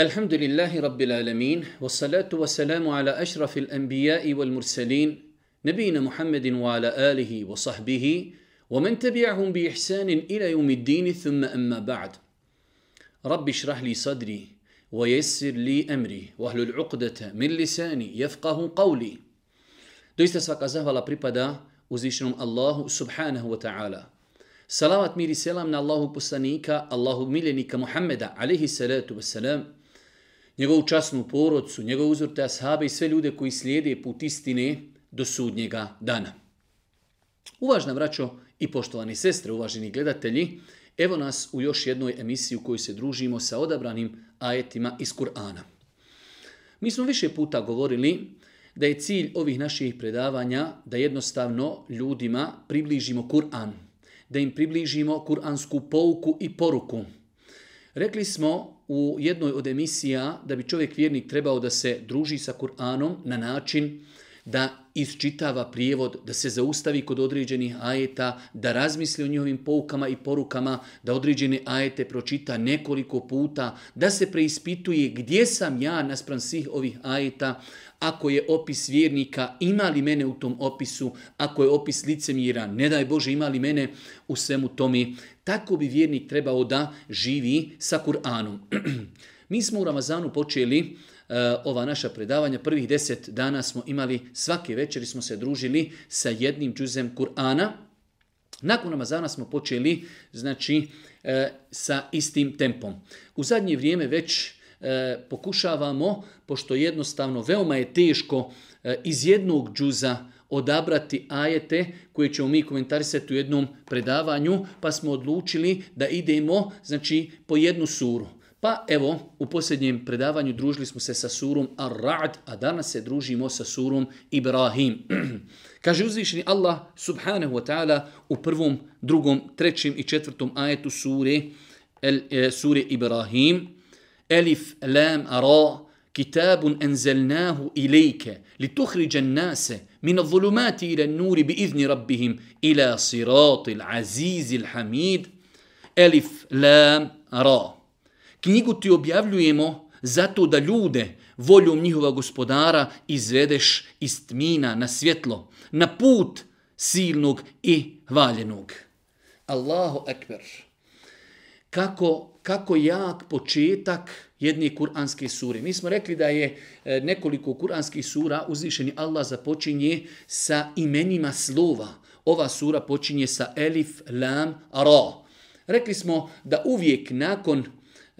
الحمد لله رب العالمين والصلاة والسلام على أشرف الأنبياء والمرسلين نبينا محمد وعلى آله وصحبه ومن تبعهم بإحسان إلى يوم الدين ثم أما بعد رب اشرح لي صدري ويسر لي أمري واهل العقدة من لساني يفقه قولي Doista svaka zahvala pripada uzvišenom Allahu subhanahu wa ta'ala. Salavat mir i selam na Allahu poslanika, Allahu wa salam, njegovu časnu porodcu, njegov uzorte ashabe i sve ljude koji slijede put istine do sudnjega dana. Uvažna braćo i poštovani sestre, uvaženi gledatelji, evo nas u još jednoj emisiji u kojoj se družimo sa odabranim ajetima iz Kur'ana. Mi smo više puta govorili da je cilj ovih naših predavanja da jednostavno ljudima približimo Kur'an, da im približimo kuransku pouku i poruku. Rekli smo u jednoj od emisija da bi čovjek vjernik trebao da se druži sa Kur'anom na način da isčitava prijevod, da se zaustavi kod određenih ajeta, da razmisli o njihovim poukama i porukama, da određene ajete pročita nekoliko puta, da se preispituje gdje sam ja naspram svih ovih ajeta, ako je opis vjernika, ima li mene u tom opisu, ako je opis licemira, ne daj Bože, ima li mene u svemu tome. Tako bi vjernik trebao da živi sa Kur'anom. Mi smo u Ramazanu počeli e, ova naša predavanja. Prvih deset dana smo imali, svake večeri smo se družili sa jednim džuzem Kur'ana. Nakon Ramazana smo počeli znači, e, sa istim tempom. U zadnje vrijeme već e, pokušavamo, pošto jednostavno veoma je teško e, iz jednog džuza odabrati ajete koje ćemo mi komentarisati u jednom predavanju, pa smo odlučili da idemo znači, po jednu suru. Pa evo, u posljednjem predavanju družili smo se sa surom Ar-Ra'd, a danas se družimo sa surom Ibrahim. Kaže uzvišeni Allah subhanahu wa ta'ala u prvom, drugom, trećem i četvrtom ajetu sure, el, e, sure Ibrahim. Elif, lam, ra, kitabun enzelnahu ilike, li tuhriđen nase, min al-zulumati ila nuri bi izni rabbihim, ila siratil azizil hamid, Elif, lam, ra. Knjigu ti objavljujemo zato da ljude voljom njihova gospodara izvedeš iz tmina na svjetlo, na put silnog i hvaljenog. Allahu ekber. Kako, kako jak početak jedne kuranske sure. Mi smo rekli da je e, nekoliko kuranskih sura uzvišeni Allah započinje sa imenima slova. Ova sura počinje sa elif, lam, ra. Rekli smo da uvijek nakon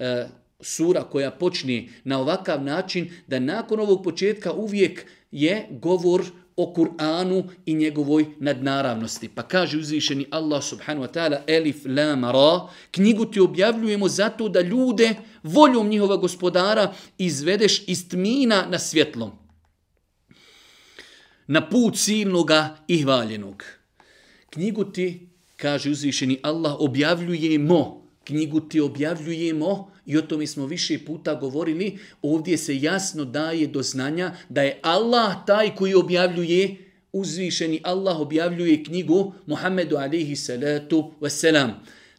E, sura koja počne na ovakav način, da nakon ovog početka uvijek je govor o Kur'anu i njegovoj nadnaravnosti. Pa kaže uzvišeni Allah subhanahu wa ta'ala Elif Lam Ra, knjigu ti objavljujemo zato da ljude voljom njihova gospodara izvedeš iz tmina na svjetlo. Na put silnoga i hvaljenog. Knjigu ti, kaže uzvišeni Allah, objavljujemo knjigu ti objavljujemo i o tome smo više puta govorili, ovdje se jasno daje do znanja da je Allah taj koji objavljuje, uzvišeni Allah objavljuje knjigu Muhammedu alaihi salatu wasalam.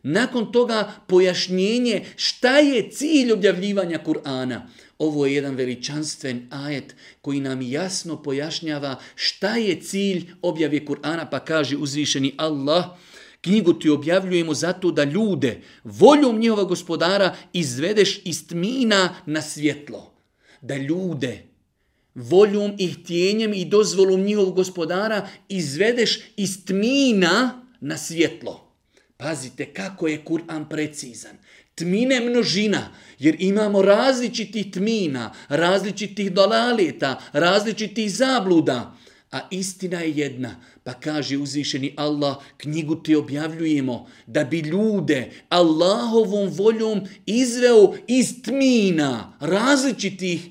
Nakon toga pojašnjenje šta je cilj objavljivanja Kur'ana. Ovo je jedan veličanstven ajet koji nam jasno pojašnjava šta je cilj objave Kur'ana pa kaže uzvišeni Allah – Knjigu ti objavljujemo zato da ljude, voljom njihova gospodara, izvedeš iz tmina na svjetlo. Da ljude, voljom i htjenjem i dozvolom njihovog gospodara, izvedeš iz tmina na svjetlo. Pazite kako je Kur'an precizan. Tmine množina, jer imamo različitih tmina, različitih dolaleta, različitih zabluda. A istina je jedna, pa kaže uzvišeni Allah, knjigu ti objavljujemo da bi ljude Allahovom voljom izveo iz tmina različitih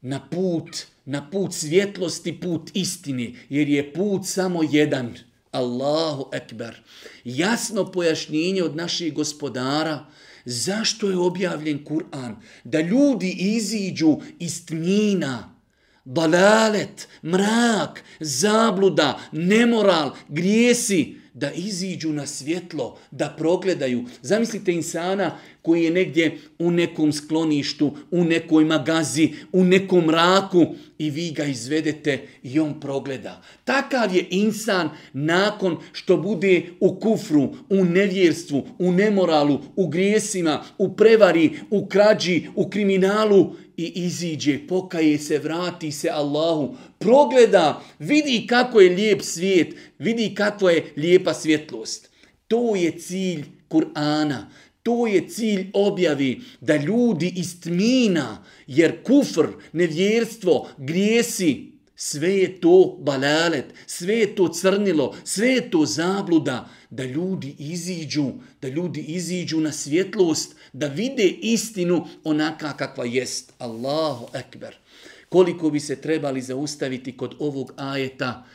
na put, na put svjetlosti, put istini, jer je put samo jedan. Allahu ekber. Jasno pojašnjenje od naših gospodara, zašto je objavljen Kur'an? Da ljudi iziđu iz tmina, dalalet, mrak, zabluda, nemoral, grijesi, da iziđu na svjetlo, da progledaju. Zamislite insana koji je negdje u nekom skloništu, u nekoj magazi, u nekom raku i vi ga izvedete i on progleda. Takav je insan nakon što bude u kufru, u nevjerstvu, u nemoralu, u grijesima, u prevari, u krađi, u kriminalu i iziđe, pokaje se, vrati se Allahu, progleda, vidi kako je lijep svijet, vidi kako je lijepa svjetlost. To je cilj Kur'ana. To je cilj objavi da ljudi iz tmina, jer kufr, nevjerstvo, grijesi, sve je to balalet, sve je to crnilo, sve je to zabluda, da ljudi iziđu, da ljudi iziđu na svjetlost, da vide istinu onaka kakva jest. Allahu ekber. Koliko bi se trebali zaustaviti kod ovog ajeta,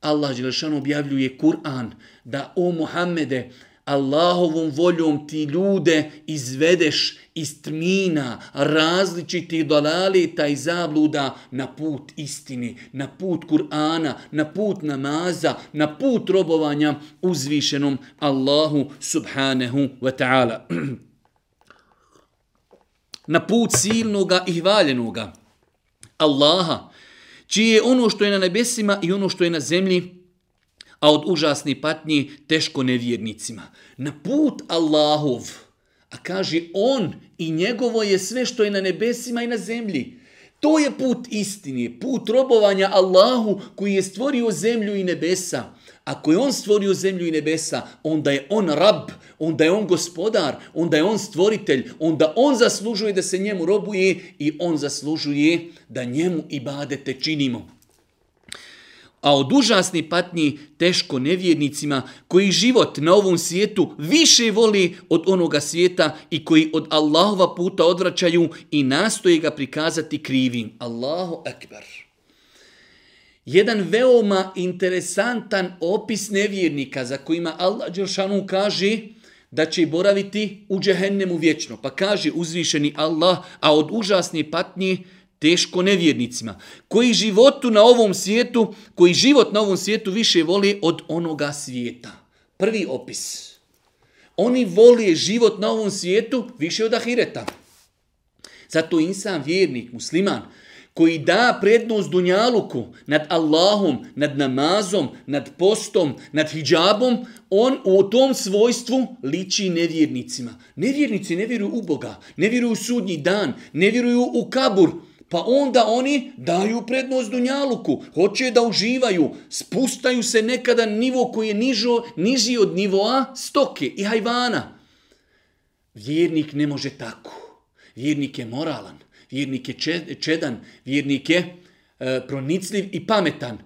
Allah Đelešan objavljuje Kur'an, da o Muhammede, Allahovom voljom ti ljude izvedeš istmina, različiti dolaleta i zabluda na put istini, na put Kur'ana, na put namaza, na put robovanja uzvišenom Allahu subhanahu wa ta'ala. na put silnoga i hvaljenoga Allaha, čije je ono što je na nebesima i ono što je na zemlji, a od užasni patnji teško nevjernicima. Na put Allahov, a kaže on i njegovo je sve što je na nebesima i na zemlji. To je put istine, put robovanja Allahu koji je stvorio zemlju i nebesa. Ako je on stvorio zemlju i nebesa, onda je on rab, onda je on gospodar, onda je on stvoritelj, onda on zaslužuje da se njemu robuje i on zaslužuje da njemu i badete činimo a od užasne patnji teško nevjernicima koji život na ovom svijetu više voli od onoga svijeta i koji od Allahova puta odvraćaju i nastoje ga prikazati krivim. Allahu akbar. Jedan veoma interesantan opis nevjernika za kojima Allah Đeršanu kaže da će boraviti u džehennemu vječno. Pa kaže uzvišeni Allah, a od užasne patnje teško nevjernicima, koji životu na ovom svijetu, koji život na ovom svijetu više voli od onoga svijeta. Prvi opis. Oni vole život na ovom svijetu više od ahireta. Zato insan, vjernik, musliman, koji da prednost dunjaluku nad Allahom, nad namazom, nad postom, nad hijabom, on u tom svojstvu liči nevjernicima. Nevjernici ne vjeruju u Boga, ne vjeruju u sudnji dan, ne vjeruju u kabur, Pa onda oni daju prednost Dunjaluku, hoće da uživaju, spustaju se nekada nivo koji je nižo, niži od nivoa stoke i hajvana. Vjernik ne može tako. Vjernik je moralan, vjernik je čedan, vjernik je e, pronicljiv i pametan.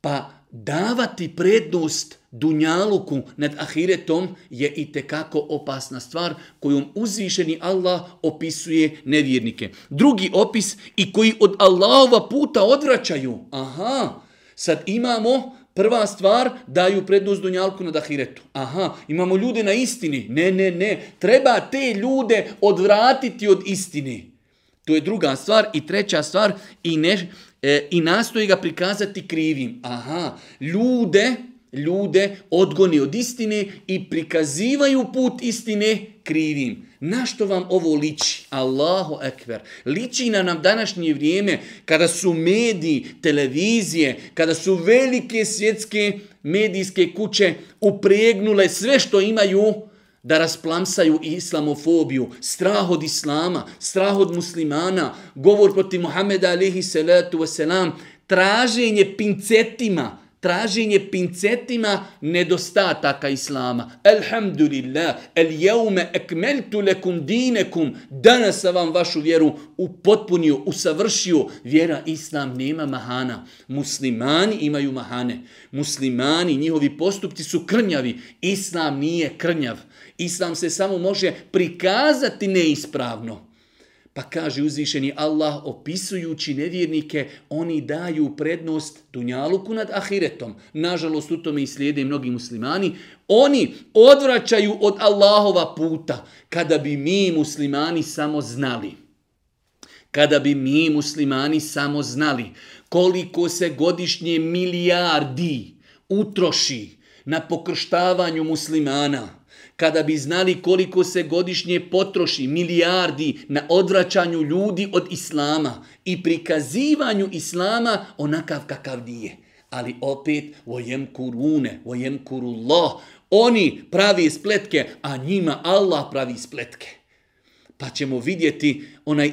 Pa davati prednost dunjaluku nad ahiretom je i tekako opasna stvar kojom uzvišeni Allah opisuje nevjernike. Drugi opis i koji od Allahova puta odvraćaju. Aha, sad imamo prva stvar daju prednost dunjalku nad ahiretu. Aha, imamo ljude na istini. Ne, ne, ne. Treba te ljude odvratiti od istini. To je druga stvar. I treća stvar, i, ne, e, i nastoji ga prikazati krivim. Aha, ljude ljude odgoni od istine i prikazivaju put istine krivim. Na što vam ovo liči? Allahu ekver. Liči na nam današnje vrijeme kada su mediji, televizije, kada su velike svjetske medijske kuće upregnule sve što imaju da rasplamsaju islamofobiju, strah od islama, strah od muslimana, govor protiv Muhammeda alihi salatu wasalam, traženje pincetima, traženje pincetima nedostataka islama. Alhamdulillah, el jeume ekmeltu lekum dinekum, danas sam vam vašu vjeru upotpunio, usavršio. Vjera islam nema mahana. Muslimani imaju mahane. Muslimani, njihovi postupci su krnjavi. Islam nije krnjav. Islam se samo može prikazati neispravno. Pa kaže uzvišeni Allah opisujući nevjernike, oni daju prednost dunjaluku nad ahiretom. Nažalost, u tome i slijede mnogi muslimani. Oni odvraćaju od Allahova puta. Kada bi mi muslimani samo znali, kada bi mi muslimani samo znali koliko se godišnje milijardi utroši na pokrštavanju muslimana, kada bi znali koliko se godišnje potroši milijardi na odvraćanju ljudi od islama i prikazivanju islama onakav kakav nije. Ali opet, vojem kurune, vojem kurullah, oni pravi spletke, a njima Allah pravi spletke. Pa ćemo vidjeti onaj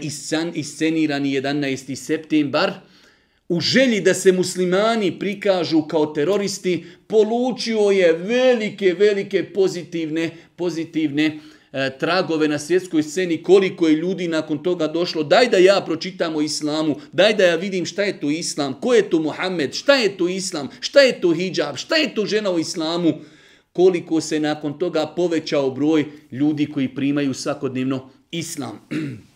iscenirani 11. septembar, u želji da se muslimani prikažu kao teroristi, polučio je velike, velike pozitivne, pozitivne e, tragove na svjetskoj sceni, koliko je ljudi nakon toga došlo, daj da ja pročitam o islamu, daj da ja vidim šta je to islam, ko je to Muhammed, šta je to islam, šta je to hijab, šta je to žena u islamu, koliko se nakon toga povećao broj ljudi koji primaju svakodnevno islam.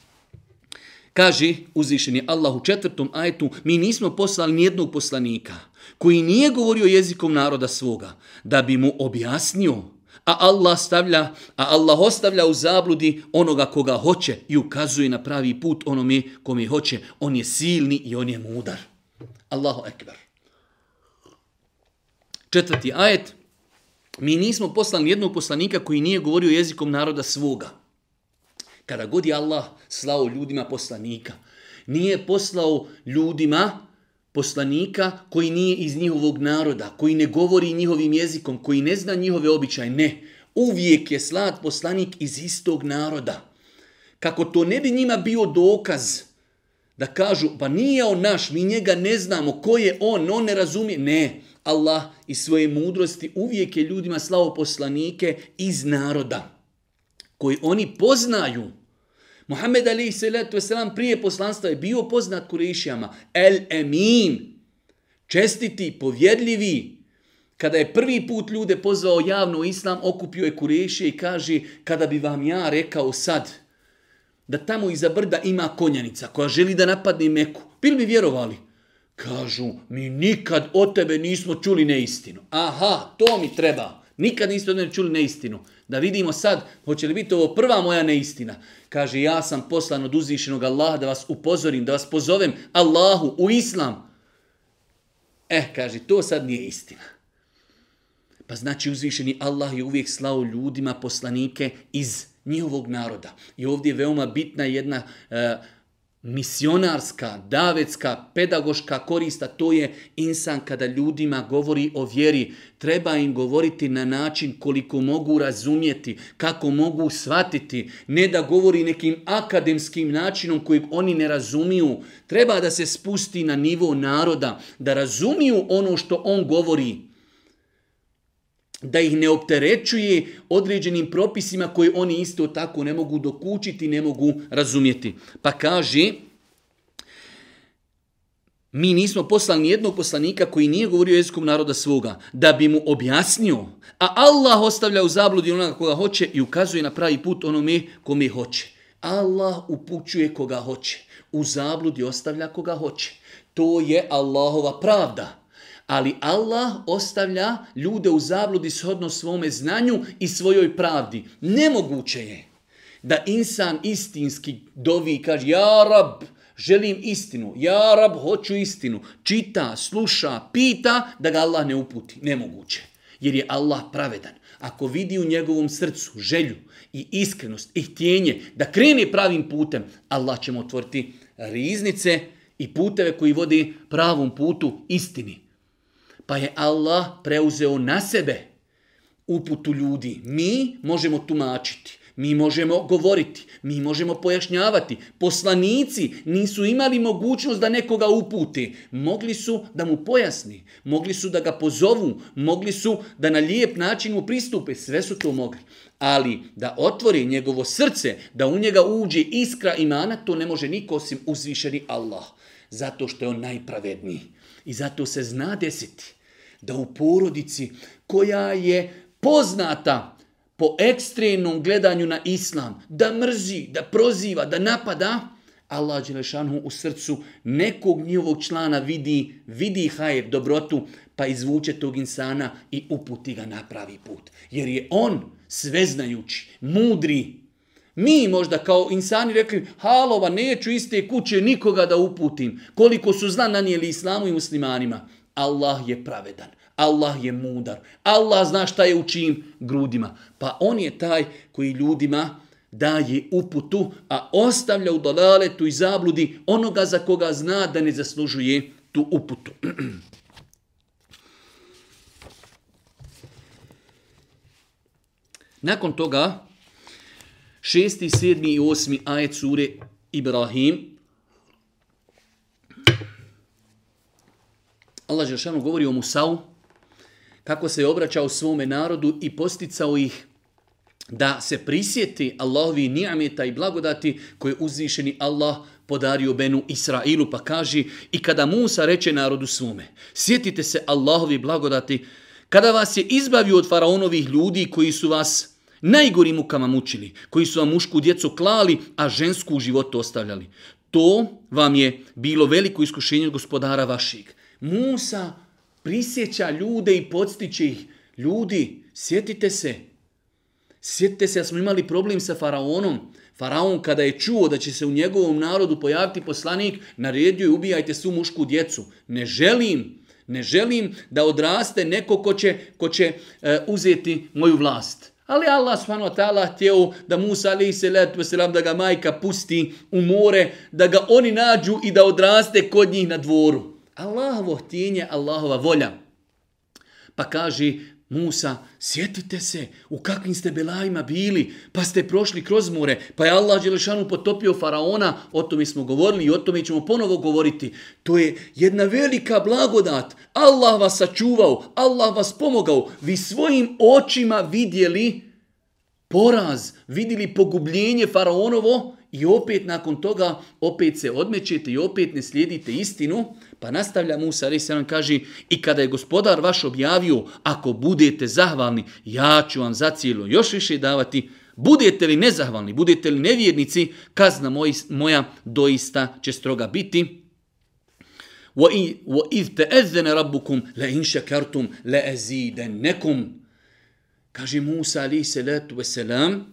Kaže uzvišeni Allah u četvrtom ajetu, mi nismo poslali nijednog poslanika koji nije govorio jezikom naroda svoga, da bi mu objasnio, a Allah stavlja, a Allah ostavlja u zabludi onoga koga hoće i ukazuje na pravi put onome kome hoće. On je silni i on je mudar. Allahu ekber. Četvrti ajet. Mi nismo poslali jednog poslanika koji nije govorio jezikom naroda svoga. Kada god je Allah slao ljudima poslanika, nije poslao ljudima poslanika koji nije iz njihovog naroda, koji ne govori njihovim jezikom, koji ne zna njihove običaje. Ne, uvijek je slat poslanik iz istog naroda. Kako to ne bi njima bio dokaz da kažu, pa nije on naš, mi njega ne znamo, ko je on, on ne razumije. Ne, Allah iz svoje mudrosti uvijek je ljudima slao poslanike iz naroda koji oni poznaju. Muhammed Ali salatu Veselam prije poslanstva je bio poznat Kurešijama. El Emin, čestiti, povjedljivi. Kada je prvi put ljude pozvao javno islam, okupio je Kurešije i kaže, kada bi vam ja rekao sad, da tamo iza brda ima konjanica koja želi da napadne Meku, bili bi vjerovali? Kažu, mi nikad od tebe nismo čuli neistinu. Aha, to mi treba. Nikad niste od mene čuli neistinu. Da vidimo sad, hoće li biti ovo prva moja neistina. Kaže, ja sam poslan od uzvišenog Allaha da vas upozorim, da vas pozovem Allahu u islam. Eh, kaže, to sad nije istina. Pa znači uzvišeni Allah je uvijek slao ljudima poslanike iz njihovog naroda. I ovdje je veoma bitna jedna uh, misionarska, davetska, pedagoška korista, to je insan kada ljudima govori o vjeri. Treba im govoriti na način koliko mogu razumjeti, kako mogu shvatiti, ne da govori nekim akademskim načinom kojeg oni ne razumiju. Treba da se spusti na nivo naroda, da razumiju ono što on govori da ih ne opterećuje određenim propisima koje oni isto tako ne mogu dokučiti, ne mogu razumjeti. Pa kaže, mi nismo poslali nijednog poslanika koji nije govorio jezikom naroda svoga, da bi mu objasnio, a Allah ostavlja u zabludi onoga koga hoće i ukazuje na pravi put onome kome hoće. Allah upućuje koga hoće, u zabludi ostavlja koga hoće. To je Allahova pravda ali Allah ostavlja ljude u zabludi shodno svome znanju i svojoj pravdi. Nemoguće je da insan istinski dovi i kaže Ja rab, želim istinu, ja rab, hoću istinu. Čita, sluša, pita da ga Allah ne uputi. Nemoguće. Jer je Allah pravedan. Ako vidi u njegovom srcu želju i iskrenost i htjenje da krene pravim putem, Allah će mu otvoriti riznice i puteve koji vodi pravom putu istini. Pa je Allah preuzeo na sebe uputu ljudi. Mi možemo tumačiti, mi možemo govoriti, mi možemo pojašnjavati. Poslanici nisu imali mogućnost da nekoga uputi. Mogli su da mu pojasni, mogli su da ga pozovu, mogli su da na lijep način mu pristupe. Sve su to mogli. Ali da otvori njegovo srce, da u njega uđe iskra imana, to ne može niko osim uzvišeni Allah. Zato što je on najpravedniji. I zato se zna desiti da u porodici koja je poznata po ekstremnom gledanju na islam, da mrzi, da proziva, da napada, Allah Đelešanu u srcu nekog njihovog člana vidi, vidi hajer, dobrotu, pa izvuče tog insana i uputi ga na pravi put. Jer je on sveznajući, mudri. Mi možda kao insani rekli, halova, neću iste kuće nikoga da uputim. Koliko su zla nanijeli islamu i muslimanima. Allah je pravedan. Allah je mudar. Allah zna šta je u čijim grudima. Pa on je taj koji ljudima daje uputu, a ostavlja u dalaletu i zabludi onoga za koga zna da ne zaslužuje tu uputu. Nakon toga, šesti, sedmi i osmi ajet sure Ibrahim, Allah Žešanu govori o Musau, kako se je obraćao svome narodu i posticao ih da se prisjeti Allahovi nijameta i blagodati koje uzvišeni Allah podario Benu Israilu, pa kaže i kada Musa reče narodu svome, sjetite se Allahovi blagodati, kada vas je izbavio od faraonovih ljudi koji su vas najgorim mukama mučili, koji su vam mušku djecu klali, a žensku u životu ostavljali. To vam je bilo veliko iskušenje gospodara vašeg. Musa prisjeća ljude i podstiče ih. Ljudi, sjetite se. Sjetite se da smo imali problem sa faraonom. Faraon kada je čuo da će se u njegovom narodu pojaviti poslanik, naredio je ubijajte svu mušku djecu. Ne želim, ne želim da odraste neko ko će, ko će e, uzeti moju vlast. Ali Allah subhanahu wa ta'ala htio da Musa alaihi salatu wasalam da ga majka pusti u more, da ga oni nađu i da odraste kod njih na dvoru. Allahovo htjenje, Allahova volja. Pa kaže Musa, sjetite se u kakvim ste belajima bili, pa ste prošli kroz more, pa je Allah Đelešanu potopio faraona, o tome smo govorili i o tome ćemo ponovo govoriti. To je jedna velika blagodat. Allah vas sačuvao, Allah vas pomogao. Vi svojim očima vidjeli poraz, vidjeli pogubljenje faraonovo i opet nakon toga opet se odmećete i opet ne slijedite istinu. Pa nastavlja Musa, ali se nam kaže, i kada je gospodar vaš objavio, ako budete zahvalni, ja ću vam za cijelo još više davati, budete li nezahvalni, budete li nevjernici, kazna moj, moja doista će stroga biti. وَإِذْ تَأَذَّنَ رَبُّكُمْ لَإِنْ شَكَرْتُمْ لَأَزِيدَنَّكُمْ Kaže Musa, ali se letu veselam,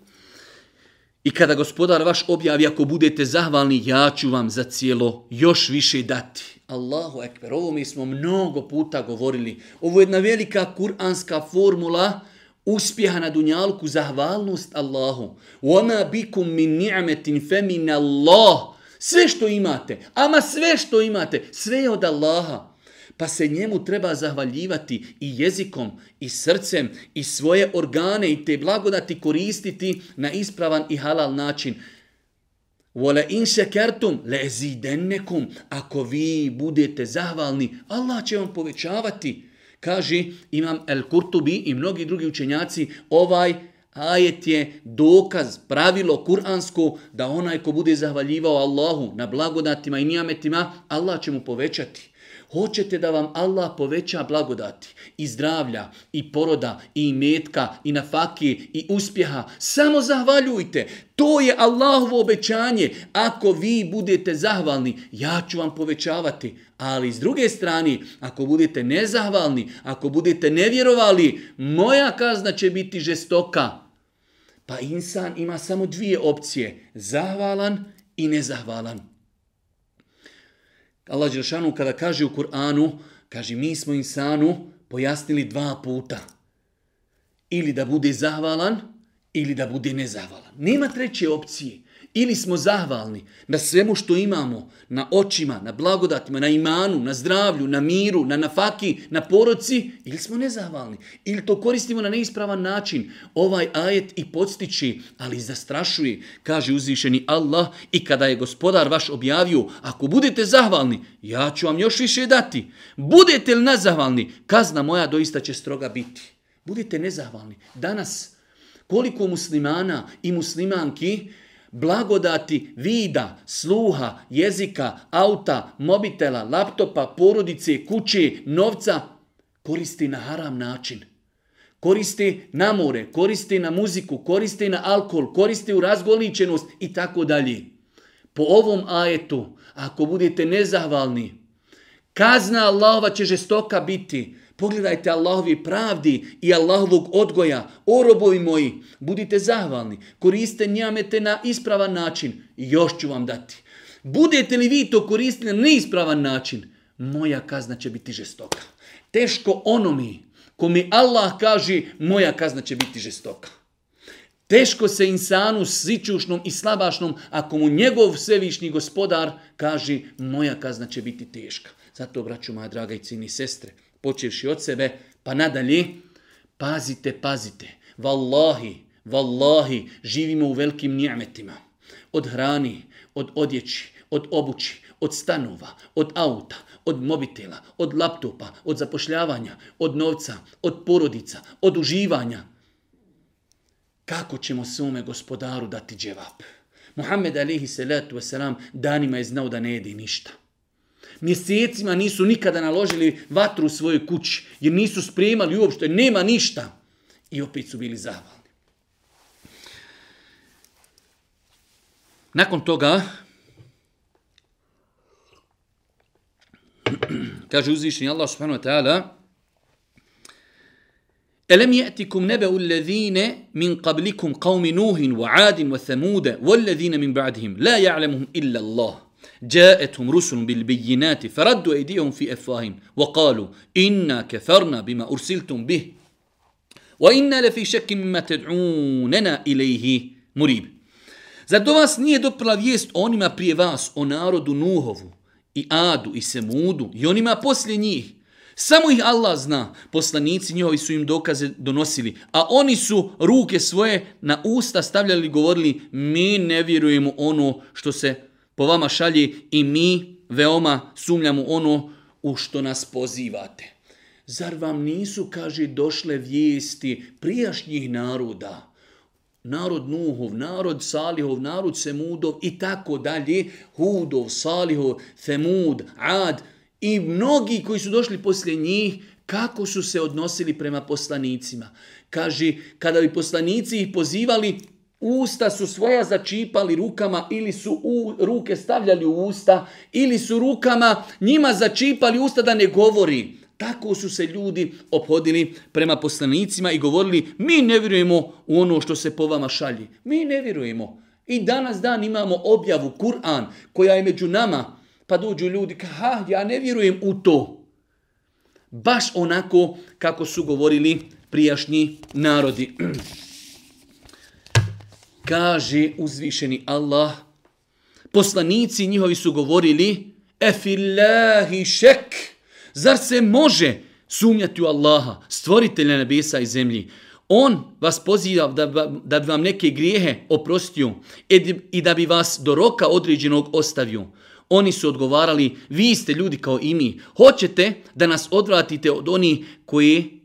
I kada gospodar vaš objavi, ako budete zahvalni, ja ću vam za cijelo još više dati. Allahu ekber, ovo mi smo mnogo puta govorili. Ovo je jedna velika kuranska formula uspjeha na dunjalku, zahvalnost Allahu. Wama bikum min ni'metin fe min Allah. Sve što imate, ama sve što imate, sve je od Allaha pa se njemu treba zahvaljivati i jezikom, i srcem, i svoje organe i te blagodati koristiti na ispravan i halal način. Vole in šekertum le zidennekum. Ako vi budete zahvalni, Allah će vam povećavati. Kaže imam El Kurtubi i mnogi drugi učenjaci, ovaj ajet je dokaz, pravilo kuransko, da onaj ko bude zahvaljivao Allahu na blagodatima i nijametima, Allah će mu povećati. Hoćete da vam Allah poveća blagodati i zdravlja i poroda i metka i nafaki i uspjeha. Samo zahvaljujte. To je Allahovo obećanje. Ako vi budete zahvalni, ja ću vam povećavati. Ali s druge strane, ako budete nezahvalni, ako budete nevjerovali, moja kazna će biti žestoka. Pa insan ima samo dvije opcije. Zahvalan i nezahvalan. Allah Đelšanu kada kaže u Kur'anu, kaže mi smo insanu pojasnili dva puta. Ili da bude zahvalan, ili da bude nezahvalan. Nema treće opcije. Ili smo zahvalni na svemu što imamo, na očima, na blagodatima, na imanu, na zdravlju, na miru, na nafaki, na poroci, ili smo nezahvalni. Ili to koristimo na neispravan način. Ovaj ajet i podstiči, ali i zastrašuje, kaže uzvišeni Allah, i kada je gospodar vaš objavio, ako budete zahvalni, ja ću vam još više dati. Budete li nezahvalni, kazna moja doista će stroga biti. Budite nezahvalni. Danas, koliko muslimana i muslimanki blagodati vida, sluha, jezika, auta, mobitela, laptopa, porodice, kuće, novca koristi na haram način. Koristi na more, koristi na muziku, koristi na alkohol, koristi u razgoličenost i tako dalje. Po ovom ajetu, ako budete nezahvalni, kazna Allahova će žestoka biti. Pogledajte Allahovi pravdi i Allahovog odgoja. O robovi moji, budite zahvalni. Koriste njamete na ispravan način. Još ću vam dati. Budete li vi to koristili na neispravan način, moja kazna će biti žestoka. Teško onomi kome Allah kaže moja kazna će biti žestoka. Teško se insanu sićušnom i slabašnom ako mu njegov svevišnji gospodar kaže moja kazna će biti teška. Zato, braću moja draga i cini sestre, počevši od sebe, pa nadalje, pazite, pazite. vallahi, vallahi, živimo u velikim njametima. Od hrani, od odjeći, od obući, od stanova, od auta, od mobitela, od laptopa, od zapošljavanja, od novca, od porodica, od uživanja. Kako ćemo svome gospodaru dati dževap? Muhammed alihi salatu wasalam danima je znao da ne jedi ništa Mjesecima nisu nikada naložili vatru u svojoj kući, jer nisu spremali uopšte, nema ništa. I opet su bili zahvalni. Nakon toga, kaže uzvišenje Allah subhanahu wa ta'ala, ألم يأتكم نبأ الذين من قبلكم قوم نوح وعاد وثمود والذين من بعدهم لا يعلمهم إلا الله جاءتهم رسل بالبينات فردوا أيديهم في أفواههم وقالوا إنا كفرنا بما أرسلتم به وإنا لفي شك مما تدعوننا إليه مريب Zato vas nije doprla vijest onima prije vas, o narodu Nuhovu, i Adu, i Semudu, i onima poslije njih, Samo ih Allah zna. Poslanici njihovi su im dokaze donosili. A oni su ruke svoje na usta stavljali i govorili mi ne vjerujemo ono što se po vama šalje i mi veoma sumljamo ono u što nas pozivate. Zar vam nisu, kaže, došle vijesti prijašnjih naroda? Narod Nuhov, narod Salihov, narod Semudov i tako dalje. Hudov, Salihov, Femud, Ad, i mnogi koji su došli poslije njih, kako su se odnosili prema poslanicima. Kaže, kada bi poslanici ih pozivali, usta su svoja začipali rukama ili su u, ruke stavljali u usta ili su rukama njima začipali usta da ne govori. Tako su se ljudi obhodili prema poslanicima i govorili mi ne vjerujemo u ono što se po vama šalji. Mi ne vjerujemo. I danas dan imamo objavu Kur'an koja je među nama pa dođu ljudi, ka, ha, ja ne vjerujem u to. Baš onako kako su govorili prijašnji narodi. Kaže uzvišeni Allah, poslanici njihovi su govorili, efillahi šek, zar se može sumnjati u Allaha, stvoritelja nebesa i zemlji, On vas poziva da, da bi vam neke grijehe oprostio e i da bi vas do roka određenog ostavio. Oni su odgovarali, vi ste ljudi kao i mi. Hoćete da nas odvratite od onih koji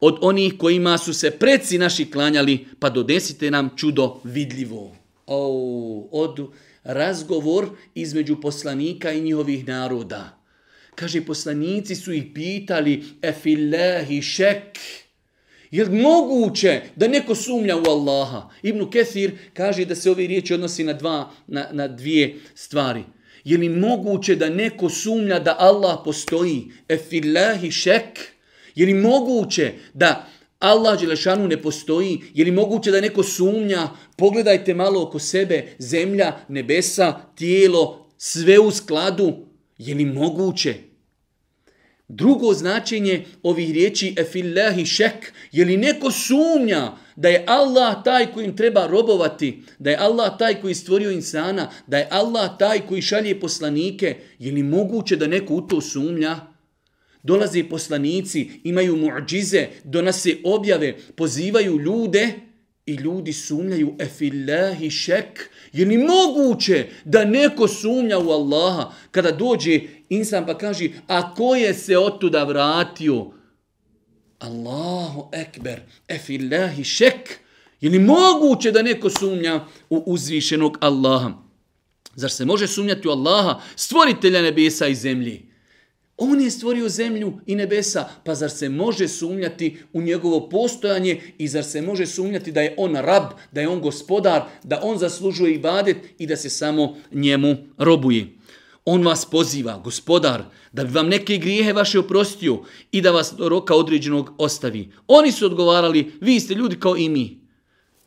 od onih kojima su se preci naši klanjali, pa dodesite nam čudo vidljivo. O, od razgovor između poslanika i njihovih naroda. Kaže, poslanici su ih pitali, e filahi šek, je li moguće da neko sumnja u Allaha? Ibn Kethir kaže da se ove riječi odnosi na, dva, na, na dvije stvari. Je li moguće da neko sumnja da Allah postoji? E fillahi šek. Je li moguće da Allah Đelešanu ne postoji? Je li moguće da neko sumnja? Pogledajte malo oko sebe. Zemlja, nebesa, tijelo, sve u skladu. Je li moguće? Drugo značenje ovih riječi e fillahi šek. Je li neko sumnja da je Allah taj kojim treba robovati, da je Allah taj koji stvorio insana, da je Allah taj koji šalje poslanike, je li moguće da neko u to sumnja? Dolaze poslanici, imaju muđize, donose objave, pozivaju ljude i ljudi sumnjaju efillahi šek. Je li moguće da neko sumnja u Allaha kada dođe insan pa kaže a ko je se otuda vratio? Allahu ekber, efillahi šek. Je li moguće da neko sumnja u uzvišenog Allaha? Zar se može sumnjati u Allaha, stvoritelja nebesa i zemlji? On je stvorio zemlju i nebesa, pa zar se može sumnjati u njegovo postojanje i zar se može sumnjati da je on rab, da je on gospodar, da on zaslužuje ibadet i da se samo njemu robuje? On vas poziva, gospodar, da bi vam neke grijehe vaše oprostio i da vas do roka određenog ostavi. Oni su odgovarali, vi ste ljudi kao i mi.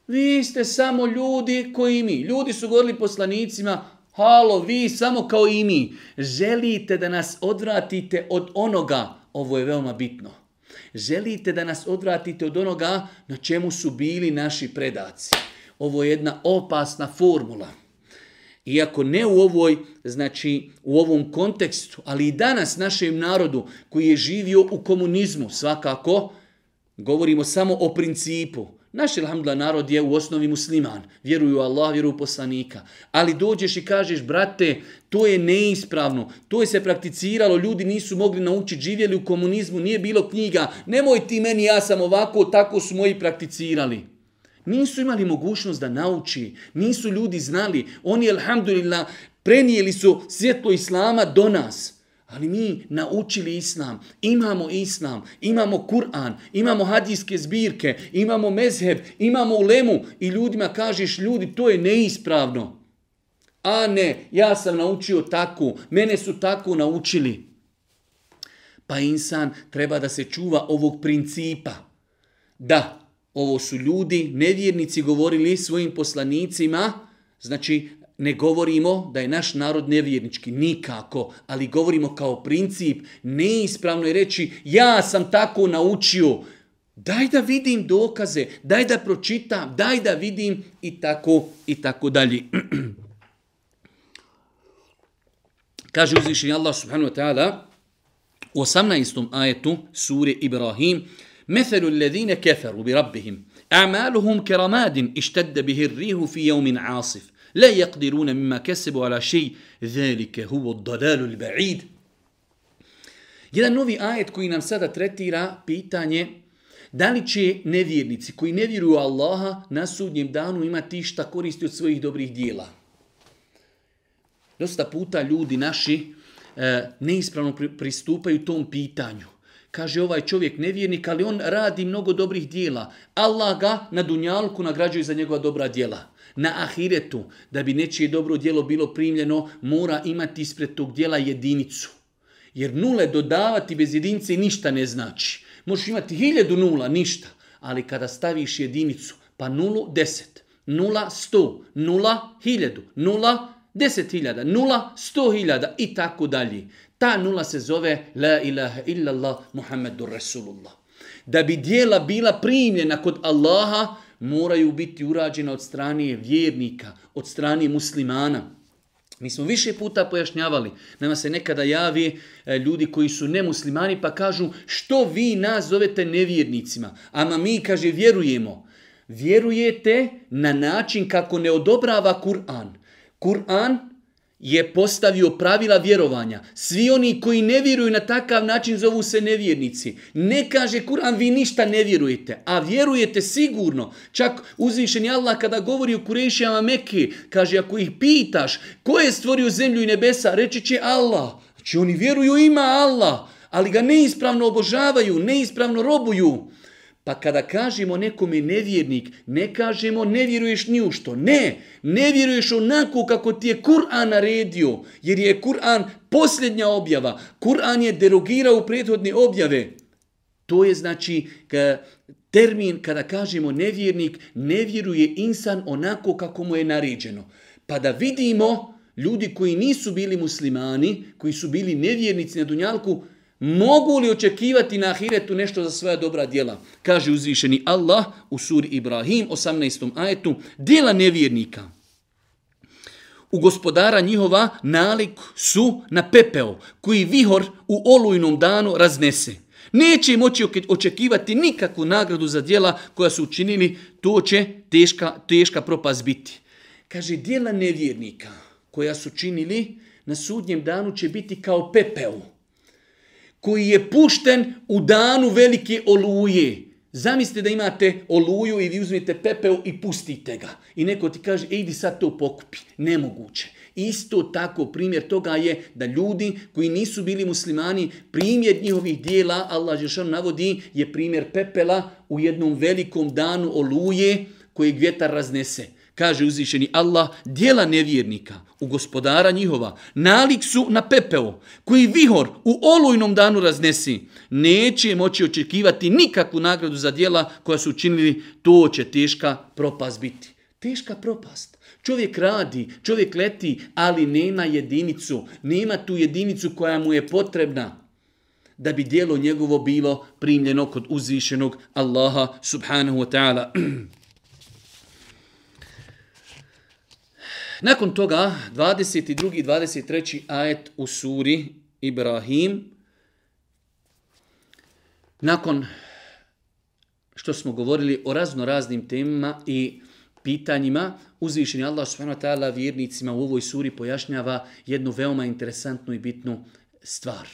Vi ste samo ljudi kao i mi. Ljudi su govorili poslanicima, halo, vi samo kao i mi. Želite da nas odvratite od onoga, ovo je veoma bitno. Želite da nas odvratite od onoga na čemu su bili naši predaci. Ovo je jedna opasna formula. Iako ne u ovoj, znači u ovom kontekstu, ali i danas našem narodu koji je živio u komunizmu, svakako, govorimo samo o principu. Naš, alhamdulillah, narod je u osnovi musliman. Vjeruju Allah, vjeruju poslanika. Ali dođeš i kažeš, brate, to je neispravno. To je se prakticiralo, ljudi nisu mogli naučiti, živjeli u komunizmu, nije bilo knjiga. Nemoj ti meni, ja sam ovako, tako su moji prakticirali. Nisu imali mogućnost da nauči, nisu ljudi znali. Oni, alhamdulillah, prenijeli su svjetlo Islama do nas. Ali mi naučili Islam, imamo Islam, imamo Kur'an, imamo hadijske zbirke, imamo mezheb, imamo ulemu. I ljudima kažeš, ljudi, to je neispravno. A ne, ja sam naučio tako, mene su tako naučili. Pa insan treba da se čuva ovog principa. Da, ovo su ljudi, nevjernici govorili svojim poslanicima, znači ne govorimo da je naš narod nevjernički, nikako, ali govorimo kao princip, neispravno je reći ja sam tako naučio, daj da vidim dokaze, daj da pročitam, daj da vidim i tako i tako dalje. Kaže uzvišenje Allah subhanahu wa ta'ala u 18. ajetu sure Ibrahim, مثل الذين كفروا بربهم أعمالهم كرماد اشتد به الريح في يوم عاصف la yaqdiruna mimma kasabu ala shay zalika huwa ad-dalal al-ba'id jedan novi ajet koji nam sada tretira pitanje da li će nevjernici koji ne vjeruju Allaha na sudnjem danu imati šta koristi od svojih dobrih dijela dosta puta ljudi naši e, neispravno pristupaju tom pitanju Kaže ovaj čovjek nevjernik, ali on radi mnogo dobrih dijela. Allah ga na dunjalku nagrađuje za njegova dobra dijela. Na ahiretu, da bi nečije dobro djelo bilo primljeno, mora imati ispred tog djela jedinicu. Jer nule dodavati bez jedinice ništa ne znači. Možeš imati hiljadu nula, ništa. Ali kada staviš jedinicu, pa nulu deset, nula sto, nula hiljadu, nula deset hiljada, nula sto hiljada i tako dalje. Ta nula se zove La ilaha illallah Muhammedur Rasulullah. Da bi dijela bila primljena kod Allaha, moraju biti urađena od strane vjernika, od strane muslimana. Mi smo više puta pojašnjavali, nama se nekada javi e, ljudi koji su nemuslimani pa kažu što vi nas zovete nevjernicima, ama mi, kaže, vjerujemo. Vjerujete na način kako ne odobrava Kur'an. Kur'an je postavio pravila vjerovanja. Svi oni koji ne vjeruju na takav način zovu se nevjernici. Ne kaže Kur'an vi ništa ne vjerujete, a vjerujete sigurno. Čak uzvišeni Allah kada govori o Kurešijama Mekke, kaže ako ih pitaš ko je stvorio zemlju i nebesa, reći će Allah. Znači oni vjeruju ima Allah, ali ga neispravno obožavaju, neispravno robuju. Pa kada kažemo nekome nevjernik, ne kažemo ne vjeruješ ni u što. Ne, ne vjeruješ onako kako ti je Kur'an naredio, jer je Kur'an posljednja objava. Kur'an je derogirao prethodne objave. To je znači termin kada kažemo nevjernik, ne vjeruje insan onako kako mu je naređeno. Pa da vidimo ljudi koji nisu bili muslimani, koji su bili nevjernici na Dunjalku, Mogu li očekivati na ahiretu nešto za svoja dobra djela? Kaže uzvišeni Allah u suri Ibrahim 18. ajetu, djela nevjernika. U gospodara njihova nalik su na pepeo, koji vihor u olujnom danu raznese. Neće moći očekivati nikakvu nagradu za djela koja su učinili, to će teška, teška propast biti. Kaže, djela nevjernika koja su činili na sudnjem danu će biti kao pepeo koji je pušten u danu velike oluje. Zamislite da imate oluju i vi uzmete pepeo i pustite ga. I neko ti kaže, idi sad to pokupi. Nemoguće. Isto tako primjer toga je da ljudi koji nisu bili muslimani, primjer njihovih dijela, Allah Žešan navodi, je primjer pepela u jednom velikom danu oluje kojeg vjetar raznese. Kaže uzvišeni Allah, dijela nevjernika u gospodara njihova, nalik su na pepeo, koji vihor u olujnom danu raznesi, neće moći očekivati nikakvu nagradu za dijela koja su učinili, to će teška propast biti. Teška propast. Čovjek radi, čovjek leti, ali nema jedinicu, nema tu jedinicu koja mu je potrebna. da bi dijelo njegovo bilo primljeno kod uzvišenog Allaha subhanahu wa ta'ala. Nakon toga, 22. i 23. ajet u suri Ibrahim, nakon što smo govorili o razno raznim temama i pitanjima, uzvišeni Allah subhanahu wa ta'ala vjernicima u ovoj suri pojašnjava jednu veoma interesantnu i bitnu stvar.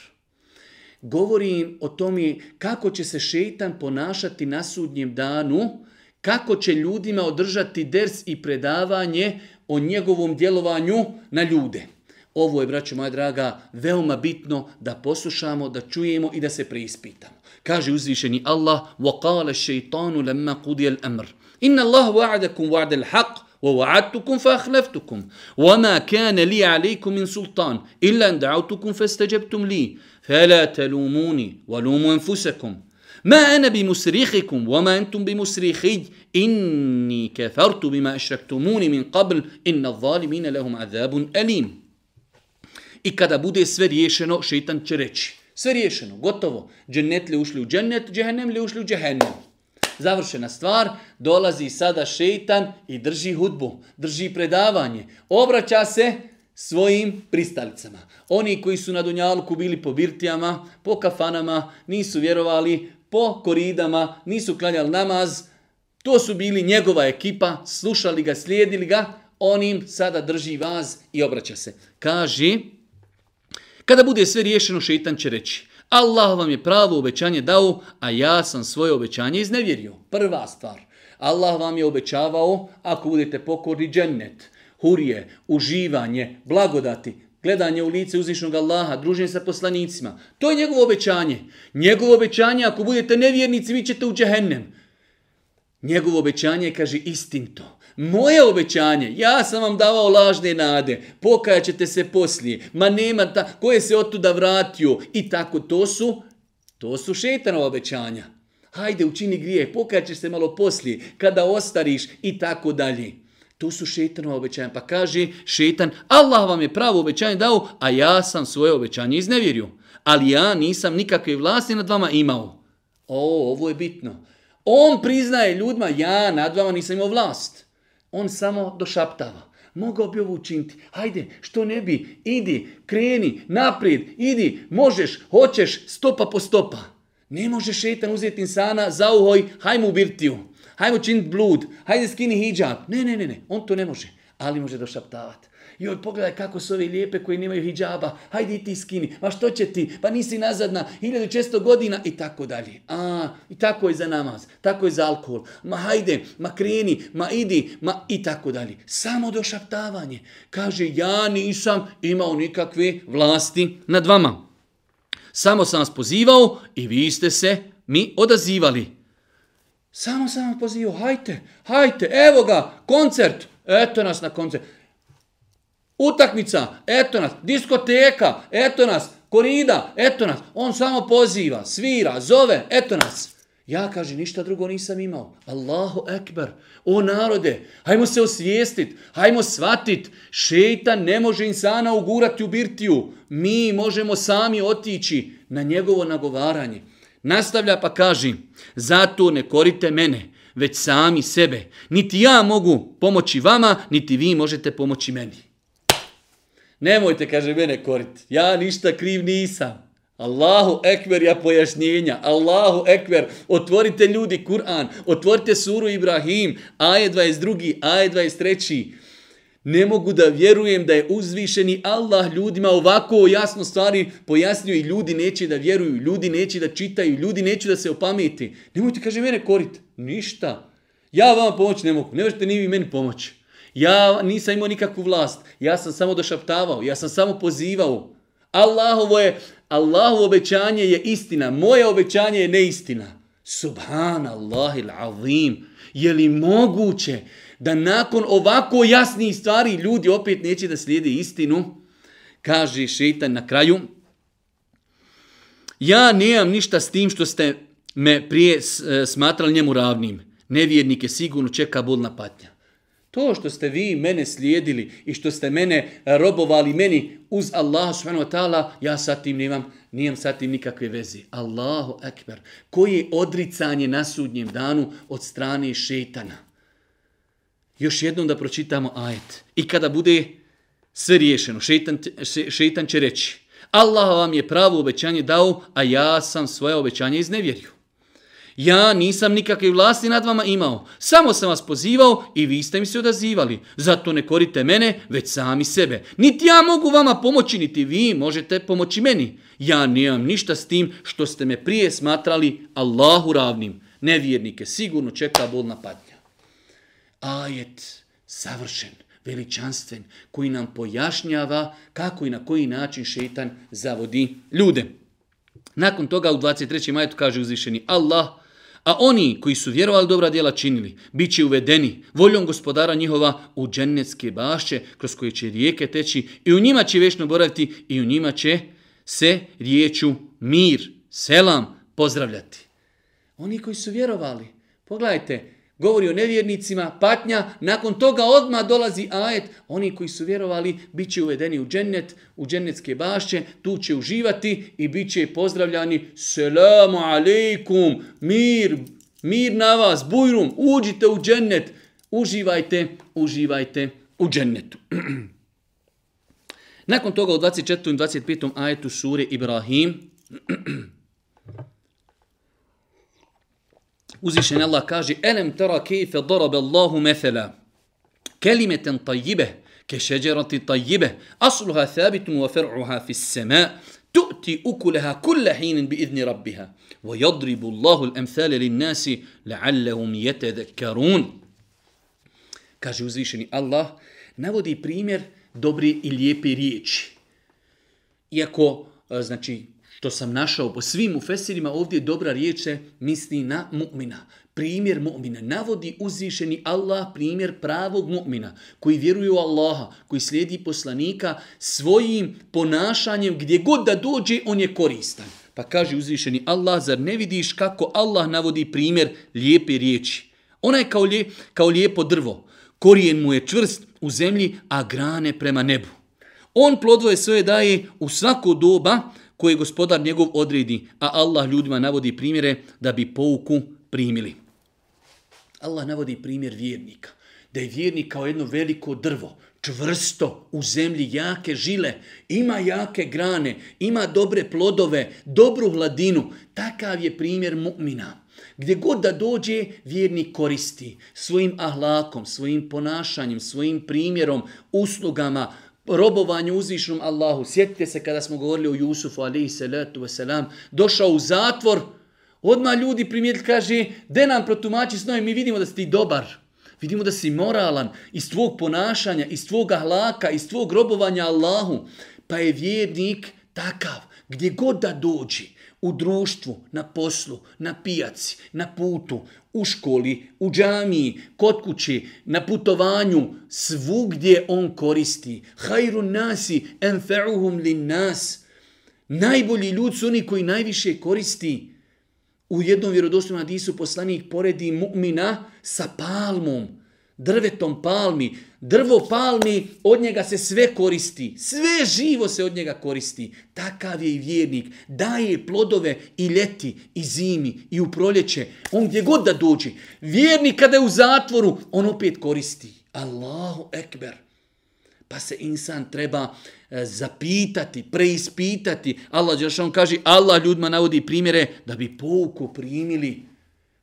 Govori im o tome kako će se šeitan ponašati na sudnjem danu, kako će ljudima održati ders i predavanje o njegovom djelovanju na ljude. Ovo je, braćo moja draga, veoma bitno da poslušamo, da čujemo i da se preispitamo. Kaže uzvišeni Allah, وَقَالَ الشَّيْطَانُ لَمَّا قُدِيَ الْأَمْرِ إِنَّ اللَّهُ وَعَدَكُمْ وَعْدَ الْحَقِّ ووعدتكم فأخلفتكم وما كان لي عليكم من سلطان إلا أن دعوتكم فاستجبتم لي فلا تلوموني ولوموا أنفسكم Ma ana bi musrihikum, wa ma entum bi musrihij, inni kefartu bima ešraktumuni min qabl, inna zalimina lahum azabun alim. I kada bude sve riješeno, šeitan će reći. Sve riješeno, gotovo. Džennet li ušli u džennet, džehennem li ušli u džehennem. Završena stvar, dolazi sada šeitan i drži hudbu, drži predavanje. Obraća se svojim pristalicama. Oni koji su na Dunjalku bili po birtijama, po kafanama, nisu vjerovali, po koridama, nisu klanjali namaz, to su bili njegova ekipa, slušali ga, slijedili ga, on im sada drži vaz i obraća se. Kaže, kada bude sve riješeno, šeitan će reći, Allah vam je pravo obećanje dao, a ja sam svoje obećanje iznevjerio. Prva stvar. Allah vam je obećavao, ako budete pokorni džennet, hurije, uživanje, blagodati, gledanje u lice uzvišnog Allaha, druženje sa poslanicima. To je njegovo obećanje. Njegovo obećanje, ako budete nevjernici, vi ćete u džehennem. Njegovo obećanje kaže istinto. Moje obećanje, ja sam vam davao lažne nade, pokajaćete se poslije, ma nema ta, ko je se otuda vratio i tako, to su, to su šetanova obećanja. Hajde, učini grije, pokajaćeš se malo poslije, kada ostariš i tako dalje. To su šeitanova obećanja. Pa kaže šetan, Allah vam je pravo obećanje dao, a ja sam svoje obećanje iznevjerio. Ali ja nisam nikakve vlasti nad vama imao. O, ovo je bitno. On priznaje ljudima, ja nad vama nisam imao vlast. On samo došaptava. Mogao bi ovo učiniti. Hajde, što ne bi? Idi, kreni, naprijed, idi, možeš, hoćeš, stopa po stopa. Ne može šetan uzeti insana za uhoj, hajmo u birtiju, hajmo činiti blud, hajde skini hijab. Ne, ne, ne, ne, on to ne može, ali može došaptavati. Joj, pogledaj kako su ove lijepe koji nemaju hijjaba, hajde i ti skini, ma što će ti, pa nisi nazad na 1600 godina i tako dalje. A, i tako je za namaz, tako je za alkohol, ma hajde, ma kreni, ma idi, ma i tako dalje. Samo došaptavanje. Kaže, ja nisam imao nikakve vlasti nad vama. Samo sam vas pozivao i vi ste se mi odazivali. Samo sam vam pozivao, hajte, hajte, evo ga, koncert, eto nas na koncert. Utakmica, eto nas, diskoteka, eto nas, korida, eto nas. On samo poziva, svira, zove, eto nas. Ja, kaže, ništa drugo nisam imao. Allahu ekber, o narode, hajmo se osvijestit, hajmo svatit. šeitan ne može insana ugurati u birtiju. Mi možemo sami otići na njegovo nagovaranje. Nastavlja pa kaži, zato ne korite mene, već sami sebe. Niti ja mogu pomoći vama, niti vi možete pomoći meni. Nemojte, kaže, mene koriti. Ja ništa kriv nisam. Allahu ekver ja pojašnjenja. Allahu ekver, Otvorite ljudi Kur'an. Otvorite suru Ibrahim. Aje 22. Aje 23. Ne mogu da vjerujem da je uzvišeni Allah ljudima ovako jasno stvari pojasnio i ljudi neće da vjeruju, ljudi neće da čitaju, ljudi neće da se opameti. Nemojte, kaže, mene korit. Ništa. Ja vam pomoći ne mogu. Ne možete ni vi meni pomoći. Ja nisam imao nikakvu vlast. Ja sam samo došaptavao. Ja sam samo pozivao. Allahovo je, Allahovo obećanje je istina. Moje obećanje je neistina. Subhanallahil azim. Je li moguće da nakon ovako jasnih stvari ljudi opet neće da slijede istinu? Kaže šeitan na kraju. Ja nemam ništa s tim što ste me prije e, smatrali njemu ravnim. Nevjernike sigurno čeka bolna patnja. To što ste vi mene slijedili i što ste mene robovali meni uz Allah subhanahu wa ta'ala, ja sa tim nemam Nijem sa tim nikakve veze. Allahu ekber. Koje je odricanje na sudnjem danu od strane šeitana. Još jednom da pročitamo ajet. I kada bude sve riješeno, šeitan, šeitan će reći Allah vam je pravo obećanje dao, a ja sam svoje obećanje iznevjerio. Ja nisam nikakve vlasti nad vama imao, samo sam vas pozivao i vi ste mi se odazivali. Zato ne korite mene, već sami sebe. Niti ja mogu vama pomoći, niti vi možete pomoći meni. Ja nemam ništa s tim što ste me prije smatrali Allahu ravnim. Nevjernike sigurno čeka bolna patnja. Ajet savršen, veličanstven, koji nam pojašnjava kako i na koji način šeitan zavodi ljude. Nakon toga u 23. majetu kaže uzvišeni Allah, a oni koji su vjerovali dobra djela činili, bit će uvedeni voljom gospodara njihova u džennetske bašće kroz koje će rijeke teći i u njima će vječno boraviti i u njima će se riječu mir, selam pozdravljati. Oni koji su vjerovali, pogledajte, govori o nevjernicima, patnja, nakon toga odma dolazi ajet, oni koji su vjerovali bit će uvedeni u džennet, u džennetske bašće, tu će uživati i bit će pozdravljani, selamu alaikum, mir, mir na vas, bujrum, uđite u džennet, uživajte, uživajte u džennetu. Nakon toga u 24. i 25. ajetu sure Ibrahim, uzvišen Allah kaže Elem tera kejfe darabe Allahu mefela kelimeten tajjibe ke šeđerati tajjibe asluha thabitum wa fer'uha fis sema tu'ti ukulaha kulla hinin bi idni rabbiha wa yadribu Allahu l'amthale lin nasi la'allahum yetedekkarun kaže uzvišeni Allah navodi primjer dobre i lijepe riječi. Iako, e, znači, što sam našao po svim ufesirima, ovdje dobra riječ misli na mu'mina. Primjer mu'mina. Navodi uzvišeni Allah primjer pravog mu'mina koji vjeruje u Allaha, koji slijedi poslanika svojim ponašanjem gdje god da dođe, on je koristan. Pa kaže uzvišeni Allah, zar ne vidiš kako Allah navodi primjer lijepe riječi? Ona je kao, lije, kao lijepo drvo. Korijen mu je čvrst u zemlji, a grane prema nebu. On plodvoje svoje daje u svako doba koje gospodar njegov odredi, a Allah ljudima navodi primjere da bi pouku primili. Allah navodi primjer vjernika. Da je vjernik kao jedno veliko drvo, čvrsto, u zemlji, jake žile, ima jake grane, ima dobre plodove, dobru hladinu. Takav je primjer mu'mina. Gdje god da dođe, vjernik koristi svojim ahlakom, svojim ponašanjem, svojim primjerom, uslugama, robovanju uzvišnom Allahu. Sjetite se kada smo govorili o Jusufu, alaihi salatu wasalam, došao u zatvor, odma ljudi primijetili, kaže, de nam protumači snove, mi vidimo da si ti dobar. Vidimo da si moralan iz tvog ponašanja, iz tvog ahlaka, iz tvog robovanja Allahu. Pa je vjernik takav, gdje god da dođe, u društvu, na poslu, na pijaci, na putu, u školi, u džamiji, kod kući, na putovanju, svugdje on koristi. Hajru nasi enfe'uhum lin nas. Najbolji ljud su oni koji najviše koristi. U jednom vjerodostojnom hadisu poslanik poredi mu'mina sa palmom drvetom palmi, drvo palmi, od njega se sve koristi, sve živo se od njega koristi. Takav je i vjernik, daje plodove i ljeti, i zimi, i u proljeće, on gdje god da dođe. Vjernik kada je u zatvoru, on opet koristi. Allahu ekber. Pa se insan treba e, zapitati, preispitati. Allah Đeršan kaže, Allah ljudima navodi primjere da bi pouku primili.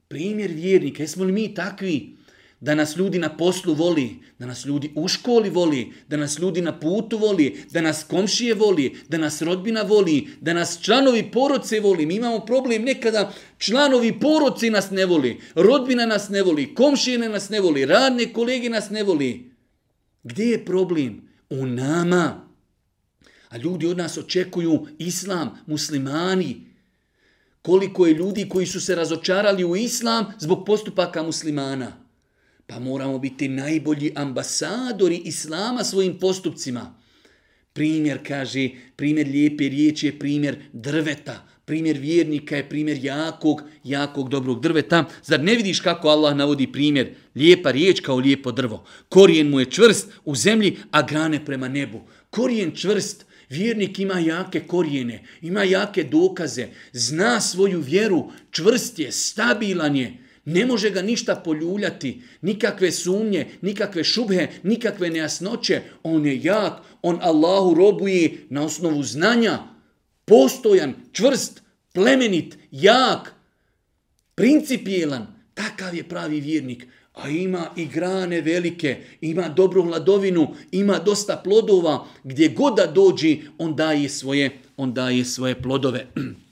Primjer vjernika, jesmo li mi takvi? Da nas ljudi na poslu voli, da nas ljudi u školi voli, da nas ljudi na putu voli, da nas komšije voli, da nas rodbina voli, da nas članovi poroce voli. Mi imamo problem nekada, članovi poroce nas ne voli, rodbina nas ne voli, komšije nas ne voli, radne kolege nas ne voli. Gdje je problem? U nama. A ljudi od nas očekuju islam, muslimani. Koliko je ljudi koji su se razočarali u islam zbog postupaka muslimana. Pa moramo biti najbolji ambasadori Islama svojim postupcima. Primjer, kaže, primjer lijepe riječi je primjer drveta. Primjer vjernika je primjer jakog, jakog dobrog drveta. Zar ne vidiš kako Allah navodi primjer? Lijepa riječ kao lijepo drvo. Korijen mu je čvrst u zemlji, a grane prema nebu. Korijen čvrst. Vjernik ima jake korijene, ima jake dokaze, zna svoju vjeru, čvrst je, stabilan je, ne može ga ništa poljuljati, nikakve sumnje, nikakve šubhe, nikakve nejasnoće. On je jak, on Allahu robuje na osnovu znanja, postojan, čvrst, plemenit, jak, principijelan. Takav je pravi vjernik a ima i grane velike, ima dobru hladovinu, ima dosta plodova, gdje god da dođi, on daje svoje, on daje svoje plodove.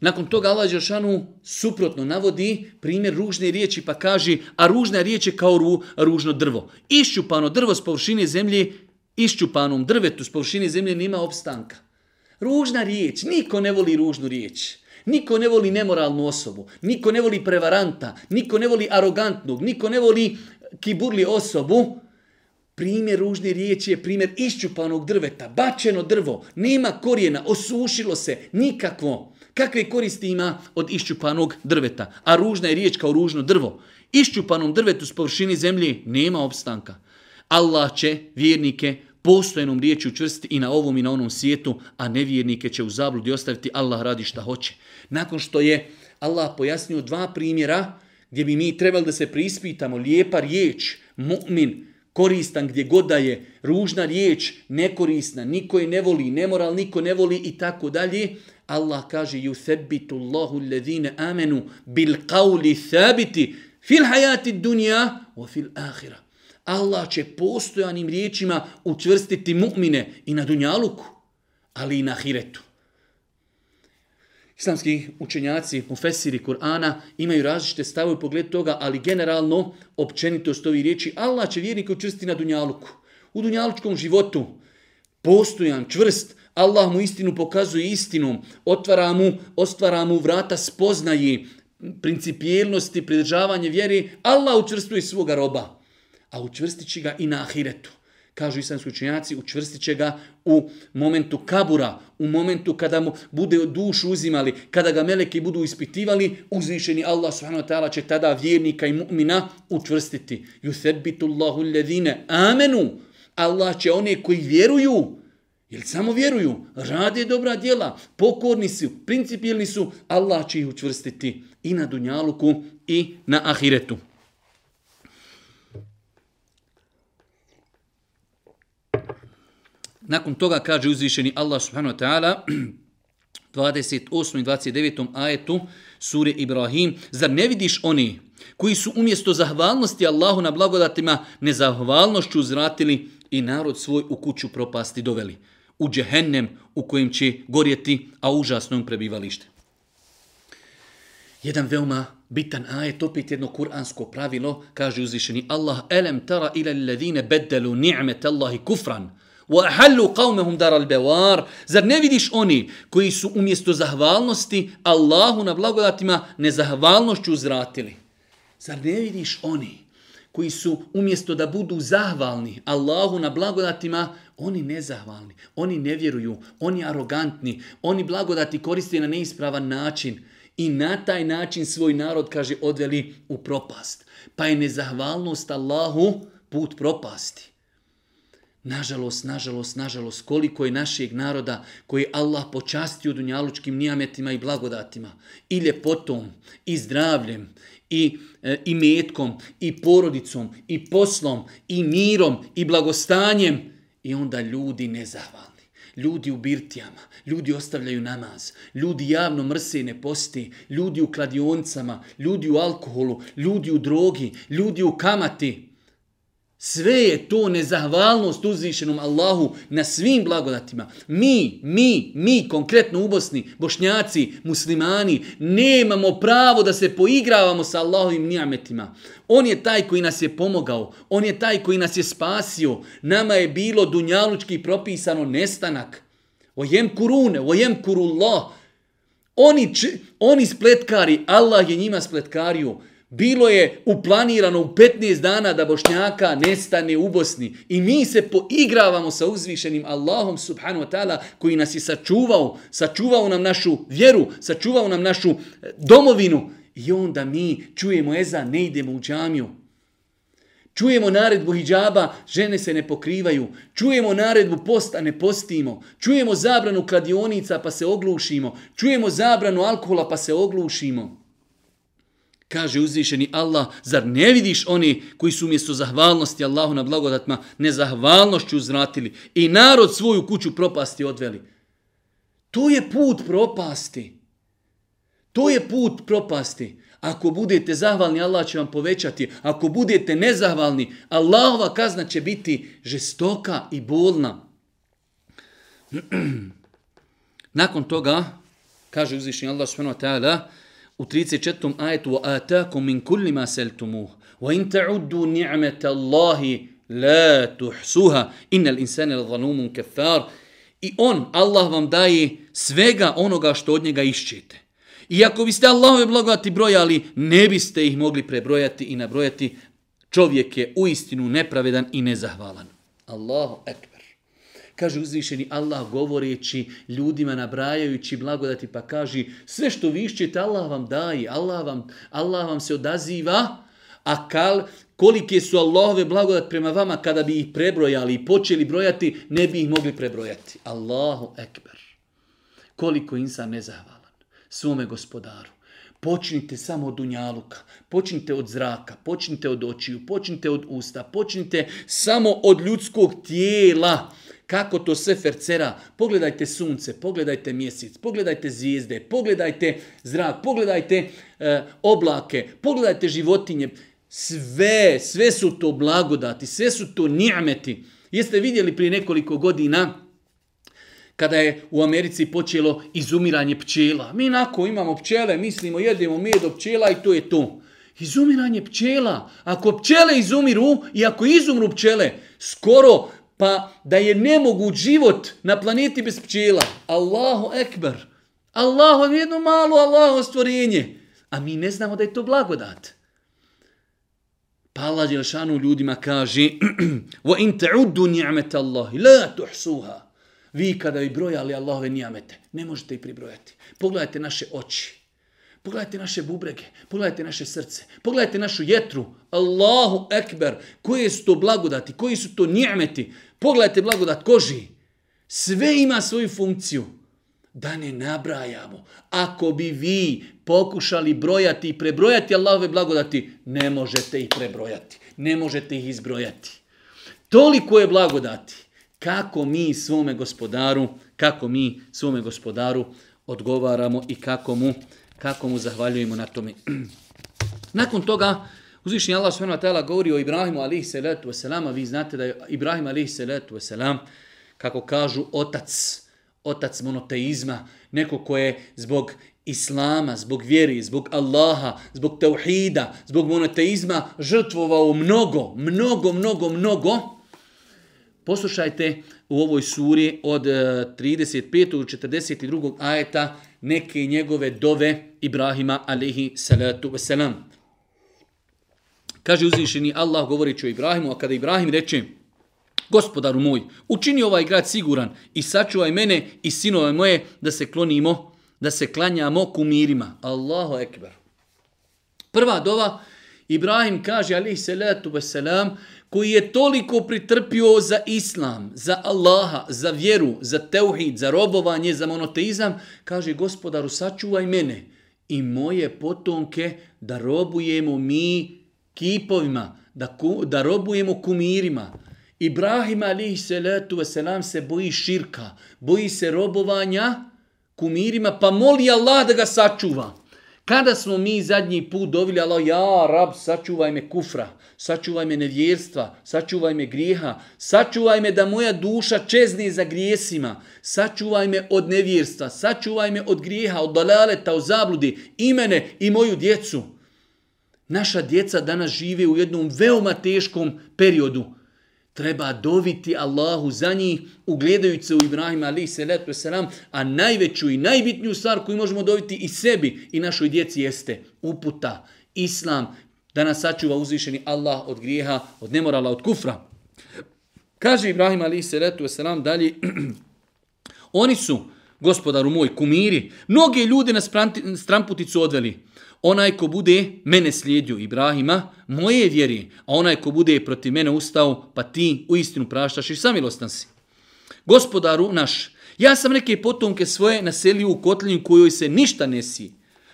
Nakon toga Allah Đeršanu suprotno navodi primjer ružne riječi pa kaže, a ružna riječ je kao ru, ružno drvo. Išćupano drvo s površine zemlje, išćupanom drvetu s površine zemlje nema opstanka. Ružna riječ, niko ne voli ružnu riječ. Niko ne voli nemoralnu osobu, niko ne voli prevaranta, niko ne voli arogantnog, niko ne voli kiburli osobu. Primjer ružne riječi je primjer iščupanog drveta, bačeno drvo, nema korijena, osušilo se, nikakvo. Kakve koristi ima od iščupanog drveta? A ružna je riječ kao ružno drvo. Iščupanom drvetu s površini zemlje nema opstanka. Allah će vjernike postojenom riječi učvrstiti i na ovom i na onom svijetu, a nevjernike će u zabludi ostaviti. Allah radi šta hoće. Nakon što je Allah pojasnio dva primjera gdje bi mi trebali da se prispitamo, lijepa riječ, mu'min, koristan gdje god da je, ružna riječ, nekorisna, niko je ne voli, nemoral, niko ne voli i tako dalje. Allah kaže, yuthabbitu Allahu alladhina amanu bil qawli thabiti fil hayati dunya wa fil akhirah. Allah će postojanim riječima učvrstiti mu'mine i na dunjaluku, ali i na hiretu. Islamski učenjaci, mufesiri Kur'ana imaju različite stavove u pogledu toga, ali generalno općenitost ovih riječi Allah će vjernike učvrstiti na dunjaluku. U dunjalučkom životu postojan, čvrst, Allah mu istinu pokazuje istinom, otvara mu, ostvara mu vrata spoznaji, principijelnosti, pridržavanje vjeri, Allah učvrstuje svoga roba a učvrstit će ga i na ahiretu. Kažu islamski učenjaci, učvrstit će ga u momentu kabura, u momentu kada mu bude dušu uzimali, kada ga meleki budu ispitivali, uzvišeni Allah subhanahu wa ta'ala će tada vjernika i mu'mina učvrstiti. Yuthabbitu Allahu alladhina amenu. Allah će one koji vjeruju, jer samo vjeruju, rade dobra djela, pokorni su, principijelni su, Allah će ih učvrstiti i na dunjaluku i na ahiretu. Nakon toga kaže uzvišeni Allah subhanahu wa ta'ala 28. i 29. ajetu sure Ibrahim Zar ne vidiš oni koji su umjesto zahvalnosti Allahu na blagodatima nezahvalnošću uzratili i narod svoj u kuću propasti doveli u džehennem u kojem će gorjeti, a užasno im prebivalište. Jedan veoma bitan ajet, opet jedno kuransko pravilo, kaže uzvišeni Allah, elem tara ila ljadine beddelu ni'met Allahi kufran, wa ahallu qawmehum dar al bewar, zar ne vidiš oni koji su umjesto zahvalnosti Allahu na blagodatima nezahvalnošću uzratili? Zar ne vidiš oni koji su umjesto da budu zahvalni Allahu na blagodatima oni nezahvalni, oni ne vjeruju, oni arogantni, oni blagodati koriste na neispravan način i na taj način svoj narod, kaže, odveli u propast. Pa je nezahvalnost Allahu put propasti. Nažalost, nažalost, nažalost, koliko je našeg naroda koji Allah počastio dunjalučkim nijametima i blagodatima, i ljepotom, i zdravljem, i, e, i metkom, i porodicom, i poslom, i mirom, i blagostanjem, i onda ljudi nezahvalni. Ljudi u birtijama, ljudi ostavljaju namaz, ljudi javno mrse i ne posti, ljudi u kladioncama, ljudi u alkoholu, ljudi u drogi, ljudi u kamati, Sve je to nezahvalnost uzvišenom Allahu na svim blagodatima. Mi, mi, mi konkretno u Bosni, bošnjaci, muslimani, nemamo pravo da se poigravamo sa Allahovim nijametima. On je taj koji nas je pomogao, on je taj koji nas je spasio. Nama je bilo dunjalučki propisano nestanak. Ojem kurune, ojem kurullah. Oni, oni spletkari, Allah je njima spletkario. Bilo je uplanirano u 15 dana da Bošnjaka nestane u Bosni. I mi se poigravamo sa uzvišenim Allahom subhanu wa ta'ala koji nas je sačuvao, sačuvao nam našu vjeru, sačuvao nam našu e, domovinu. I onda mi čujemo eza, ne idemo u džamiju. Čujemo naredbu hijjaba, žene se ne pokrivaju. Čujemo naredbu posta, ne postimo. Čujemo zabranu kladionica, pa se oglušimo. Čujemo zabranu alkohola, pa se oglušimo. Kaže uzvišeni Allah, zar ne vidiš oni koji su umjesto zahvalnosti Allahu na blagodatma nezahvalnošću uzvratili i narod svoju kuću propasti odveli? To je put propasti. To je put propasti. Ako budete zahvalni, Allah će vam povećati. Ako budete nezahvalni, Allahova kazna će biti žestoka i bolna. Nakon toga, kaže uzvišenje Allah subhanahu wa ta'ala, u 34. ajetu وَآتَاكُمْ مِنْ كُلِّ مَا سَلْتُمُوهُ وَإِنْ تَعُدُّوا نِعْمَةَ اللَّهِ لَا تُحْسُوهَا إِنَّ الْإِنسَانَ الْغَنُومٌ كَفَّارٌ I on, Allah vam daje svega onoga što od njega išćete. I ako biste Allahove blagodati brojali, ne biste ih mogli prebrojati i nabrojati. Čovjek je u istinu nepravedan i nezahvalan. Allahu ekber. Kaže uzvišeni Allah govoreći ljudima, nabrajajući blagodati, pa kaže sve što vi išćete, Allah vam daje, Allah vam, Allah vam se odaziva, a kal, kolike su Allahove blagodat prema vama kada bi ih prebrojali i počeli brojati, ne bi ih mogli prebrojati. Allahu ekber. Koliko insan nezahvalan svome gospodaru. Počnite samo od unjaluka, počnite od zraka, počnite od očiju, počnite od usta, počnite samo od ljudskog tijela. Kako to sve fercera? Pogledajte sunce, pogledajte mjesec, pogledajte zvijezde, pogledajte zrak, pogledajte e, oblake, pogledajte životinje. Sve, sve su to blagodati, sve su to ni'meti. Jeste vidjeli prije nekoliko godina kada je u Americi počelo izumiranje pčela. Mi nako imamo pčele, mislimo, jedemo med od pčela i to je to. Izumiranje pčela. Ako pčele izumiru i ako izumru pčele, skoro pa da je nemoguć život na planeti bez pčela. Allahu ekber. Allahu jedno malo Allahu stvorenje. A mi ne znamo da je to blagodat. Pa Allah Jelšanu ljudima kaže وَإِن تَعُدُّ نِعْمَةَ اللَّهِ لَا تُحْسُوهَا Vi kada bi brojali Allahove nijamete, ne možete ih pribrojati. Pogledajte naše oči. Pogledajte naše bubrege, pogledajte naše srce, pogledajte našu jetru. Allahu ekber, koje su to blagodati, koji su to njemeti. Pogledajte blagodat koži. Sve ima svoju funkciju. Da ne nabrajamo. Ako bi vi pokušali brojati i prebrojati Allahove blagodati, ne možete ih prebrojati. Ne možete ih izbrojati. Toliko je blagodati kako mi svome gospodaru, kako mi svome gospodaru odgovaramo i kako mu, kako mu zahvaljujemo na tome. Nakon toga, uzvišnji Allah subhanahu wa ta'ala govori o Ibrahimu alihi salatu wasalam, a vi znate da je Ibrahim alihi salatu wasalam, kako kažu, otac, otac monoteizma, neko ko je zbog Islama, zbog vjeri, zbog Allaha, zbog tauhida, zbog monoteizma žrtvovao mnogo, mnogo, mnogo, mnogo, Poslušajte u ovoj suri od eh, 35. do 42. ajeta neke njegove dove Ibrahima alihi salatu wasalam. Kaže uzvišeni Allah govorići o Ibrahimu, a kada Ibrahim reče Gospodaru moj, učini ovaj grad siguran i sačuvaj mene i sinove moje da se klonimo, da se klanjamo kumirima. Allahu ekber. Prva dova, Ibrahim kaže alihi salatu wasalam, koji je toliko pritrpio za islam, za Allaha, za vjeru, za teuhid, za robovanje, za monoteizam, kaže gospodaru sačuvaj mene i moje potomke da robujemo mi kipovima, da, ku, da robujemo kumirima. Ibrahim alihi salatu wasalam se boji širka, boji se robovanja kumirima, pa moli Allah da ga sačuva. Kada smo mi zadnji put dovili Allah, ja, rab, sačuvaj me kufra, sačuvaj me nevjerstva, sačuvaj me grijeha, sačuvaj me da moja duša čezne za grijesima, sačuvaj me od nevjerstva, sačuvaj me od grijeha, od dalaleta, od zabludi, i mene i moju djecu. Naša djeca danas žive u jednom veoma teškom periodu treba doviti Allahu za njih, ugledajući se u Ibrahima ali se letu selam, a najveću i najbitniju stvar koju možemo doviti i sebi i našoj djeci jeste uputa, islam, da nas sačuva uzvišeni Allah od grijeha, od nemorala, od kufra. Kaže Ibrahim ali se letu selam dalje, oni su gospodaru moj, kumiri, mnoge ljude na stramputicu odveli. Onaj ko bude mene slijedio Ibrahima, moje vjeri, a onaj ko bude protiv mene ustao, pa ti u istinu praštaš i samilostan si. Gospodaru naš, ja sam neke potomke svoje naselio u kotlinu kojoj se ništa ne si,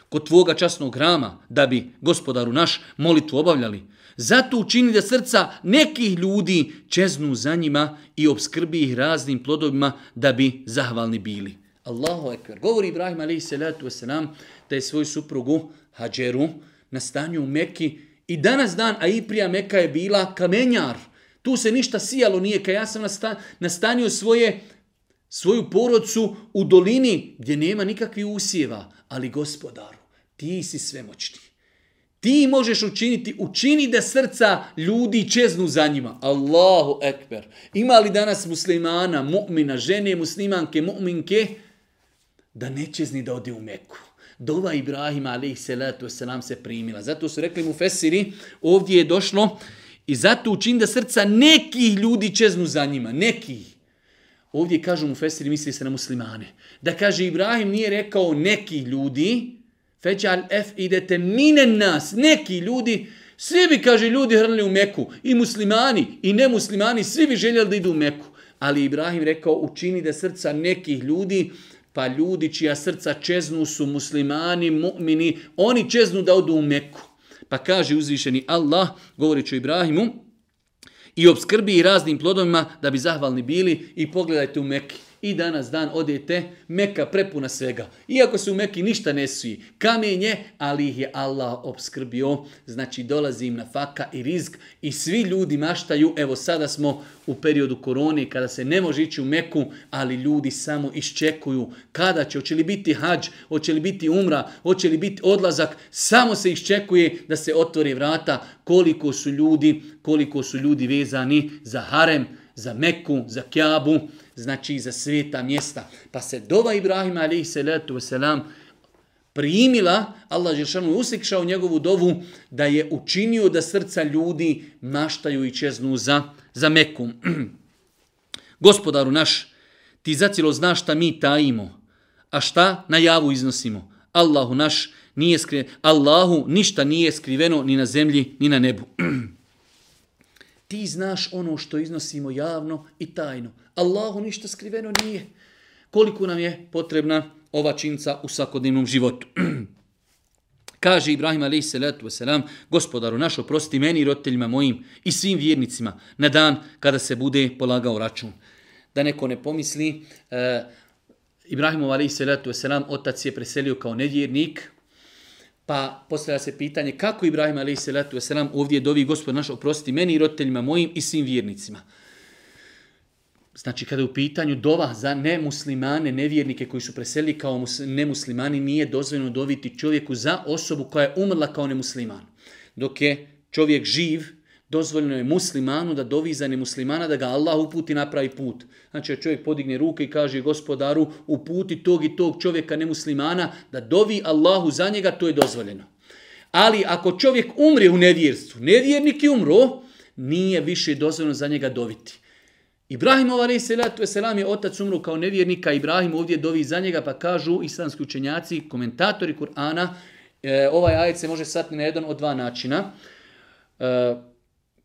kod tvoga časnog rama, da bi, gospodaru naš, molitvu obavljali. Zato učini da srca nekih ljudi čeznu za njima i obskrbi ih raznim plodovima da bi zahvalni bili. Allahu ekber. Govori Ibrahim alaihi salatu wasalam da je svoju suprugu Hadžeru na stanju u Mekki i danas dan, a i prija Meka je bila kamenjar. Tu se ništa sijalo nije, kad ja sam nastanio svoje, svoju porodcu u dolini gdje nema nikakvih usjeva, ali gospodaru, ti si svemoćni. Ti možeš učiniti, učini da srca ljudi čeznu za njima. Allahu ekber. Ima li danas muslimana, mu'mina, žene, muslimanke, mu'minke, da neće zni da ode u Meku? Dova Ibrahima alaih salatu wasalam se primila. Zato su rekli mu Fesiri, ovdje je došlo i zato učin da srca nekih ljudi čeznu za njima. Nekih. Ovdje kažu mu Fesiri, misli se na muslimane. Da kaže Ibrahim nije rekao nekih ljudi, Feđal f idete mine nas, neki ljudi, svi bi, kaže, ljudi hrnili u Meku, i muslimani, i nemuslimani, svi bi željeli da idu u Meku. Ali Ibrahim rekao, učini da srca nekih ljudi, pa ljudi čija srca čeznu su muslimani, mu'mini, oni čeznu da odu u Meku. Pa kaže uzvišeni Allah, govoreći o Ibrahimu, i obskrbi i raznim plodovima da bi zahvalni bili i pogledajte u Meki i danas dan odete, Meka prepuna svega. Iako se u Meki ništa ne suji, kamenje, ali ih je Allah obskrbio, znači dolazi im na faka i rizk i svi ljudi maštaju, evo sada smo u periodu korone kada se ne može ići u Meku, ali ljudi samo iščekuju kada će, hoće li biti hađ, hoće li biti umra, hoće li biti odlazak, samo se iščekuje da se otvori vrata koliko su ljudi, koliko su ljudi vezani za harem, za Meku, za Kjabu, znači za sveta mjesta. Pa se dova Ibrahima alaihi salatu wasalam primila, Allah Žešanu je usikšao njegovu dovu da je učinio da srca ljudi maštaju i čeznu za, za Meku. Gospodaru naš, ti zacilo znaš šta mi tajimo, a šta na javu iznosimo. Allahu naš, nije skri... Allahu ništa nije skriveno ni na zemlji, ni na nebu. Ti znaš ono što iznosimo javno i tajno. Allahu ništa skriveno nije. Koliko nam je potrebna ova činca u svakodnevnom životu. Kaže Ibrahim a.s. gospodaru naš oprosti meni i roditeljima mojim i svim vjernicima na dan kada se bude polagao račun. Da neko ne pomisli, e, Ibrahimov a.s. otac je preselio kao nevjernik, Pa postavlja se pitanje kako Ibrahim a.s. ovdje dovi gospod naš oprosti meni i roditeljima mojim i svim vjernicima. Znači kada je u pitanju dova za nemuslimane, nevjernike koji su preselili kao nemuslimani, nije dozvoljeno doviti čovjeku za osobu koja je umrla kao nemusliman. Dok je čovjek živ, dozvoljeno je muslimanu da dovi za nemuslimana da ga Allah uputi na pravi put. Znači čovjek podigne ruke i kaže gospodaru uputi tog i tog čovjeka nemuslimana da dovi Allahu za njega, to je dozvoljeno. Ali ako čovjek umre u nevjerstvu, nevjernik je umro, nije više dozvoljeno za njega doviti. Ibrahim ovaj salatu selam je otac umro kao nevjernika, Ibrahim ovdje dovi za njega, pa kažu islamski učenjaci, komentatori Kur'ana, e, ovaj ajet se može sati na jedan od dva načina. E,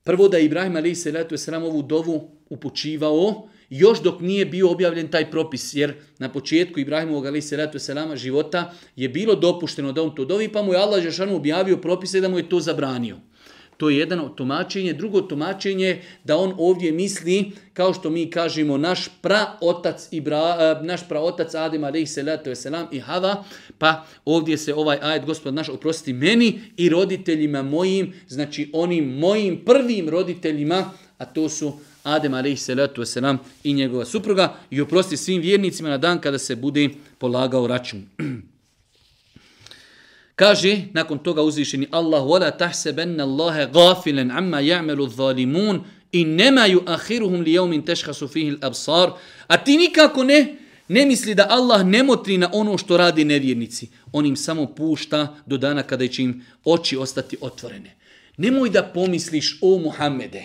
Prvo da je Ibrahim Ali Selatu letu ovu dovu upućivao još dok nije bio objavljen taj propis, jer na početku Ibrahimovog ali Selatu selama života je bilo dopušteno da on to dovi, pa mu je Allah Žešanu objavio propise da mu je to zabranio. To je jedno tumačenje. Drugo tumačenje da on ovdje misli, kao što mi kažemo, naš praotac, Ibra, eh, naš praotac Adem alaih salatu selam i Hava, pa ovdje se ovaj ajet, gospod naš, oprosti meni i roditeljima mojim, znači onim mojim prvim roditeljima, a to su Adem alaih salatu selam i njegova supruga, i oprosti svim vjernicima na dan kada se bude polagao račun. Kaže, nakon toga uzvišeni Allah, وَلَا تَحْسَبَنَّ اللَّهَ غَافِلًا عَمَّا يَعْمَلُ الظَّالِمُونَ إِنَّمَا يُؤَخِرُهُمْ لِيَوْمٍ تَشْخَسُ فِيهِ الْأَبْصَارِ A ti nikako ne, ne misli da Allah ne motri na ono što radi nevjernici. On im samo pušta do dana kada će im oči ostati otvorene. Nemoj da pomisliš o Muhammede,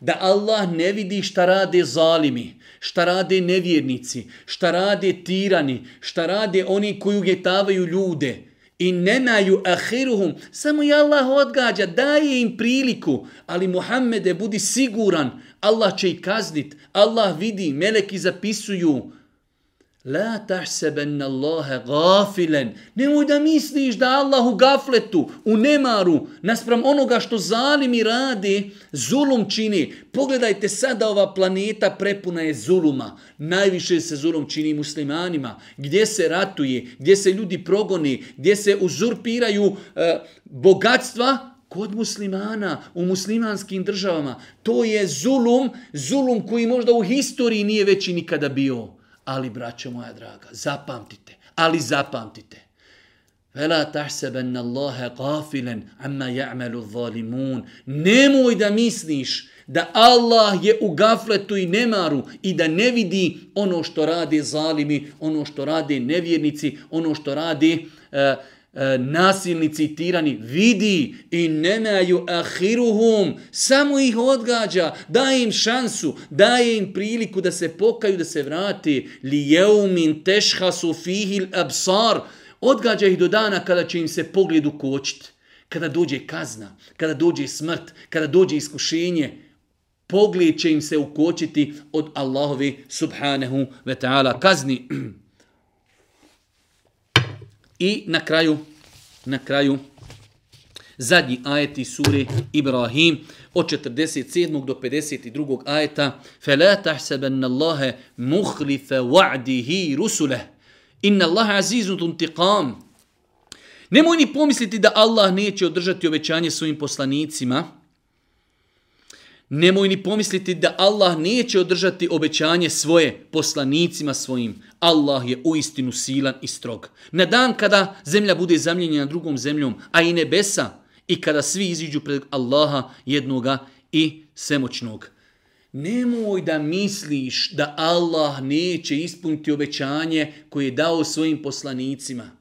da Allah ne vidi šta rade zalimi, šta rade nevjernici, šta rade tirani, šta rade oni koji ugetavaju ljude i nemaju ahiruhum, samo je Allah odgađa, daje im priliku, ali Muhammede budi siguran, Allah će ih kaznit, Allah vidi, meleki zapisuju, La tahsebenna Allahe gafilen. Nemoj da misliš da Allah u gafletu, u nemaru, naspram onoga što zalimi radi, zulum čini. Pogledajte sada ova planeta prepuna je zuluma. Najviše se zulum čini muslimanima. Gdje se ratuje, gdje se ljudi progoni, gdje se uzurpiraju e, bogatstva, kod muslimana, u muslimanskim državama. To je zulum, zulum koji možda u historiji nije veći nikada bio. Ali, braćo moja draga, zapamtite, ali zapamtite. Vela tahseben Allahe gafilen amma ja'melu zalimun. Nemoj da misliš da Allah je u gafletu i nemaru i da ne vidi ono što rade zalimi, ono što rade nevjernici, ono što rade uh, E, nasilnici tirani vidi i nemaju ahiruhum, samo ih odgađa, daje im šansu, daje im priliku da se pokaju, da se vrati. Li jeumin tešhasu fihil absar, odgađa ih do dana kada će im se pogled ukočiti. Kada dođe kazna, kada dođe smrt, kada dođe iskušenje, pogled će im se ukočiti od Allahovi subhanahu wa ta'ala kazni. I na kraju, na kraju, zadnji ajeti sure Ibrahim od 47. do 52. ajeta فَلَا تَحْسَبَنَّ اللَّهَ مُخْلِفَ وَعْدِهِ رُسُلَهِ إِنَّ اللَّهَ عَزِيزُ تُنْتِقَامِ Nemoj ni pomisliti da Allah neće održati obećanje svojim poslanicima, Nemoj ni pomisliti da Allah neće održati obećanje svoje poslanicima svojim. Allah je u istinu silan i strog. Na dan kada zemlja bude zamljenjena drugom zemljom, a i nebesa, i kada svi iziđu pred Allaha jednoga i svemoćnog. Nemoj da misliš da Allah neće ispuniti obećanje koje je dao svojim poslanicima.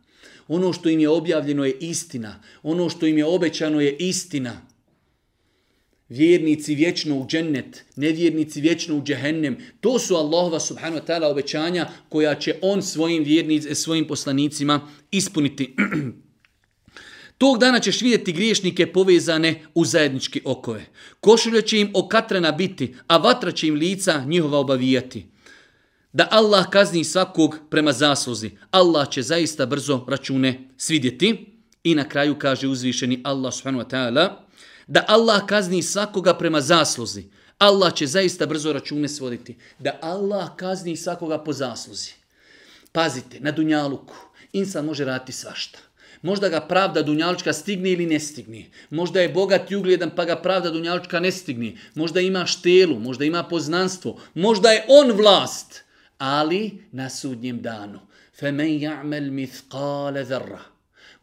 Ono što im je objavljeno je istina. Ono što im je obećano je istina vjernici vječno u džennet, nevjernici vječno u džehennem. To su Allahova subhanahu wa ta'ala obećanja koja će on svojim vjernicima, eh, svojim poslanicima ispuniti. Tog dana ćeš vidjeti griješnike povezane u zajedničke okove. Košulje će im okatrena biti, a vatra će im lica njihova obavijati. Da Allah kazni svakog prema zasluzi. Allah će zaista brzo račune svidjeti. I na kraju kaže uzvišeni Allah subhanahu wa ta'ala, da Allah kazni svakoga prema zasluzi. Allah će zaista brzo račune svoditi. Da Allah kazni svakoga po zasluzi. Pazite, na Dunjaluku insan može raditi svašta. Možda ga pravda Dunjalučka stigne ili ne stigne. Možda je bogat i ugljedan pa ga pravda Dunjalučka ne stigne. Možda ima štelu, možda ima poznanstvo. Možda je on vlast. Ali na sudnjem danu. فَمَنْ يَعْمَلْ مِثْقَالَ ذَرَّ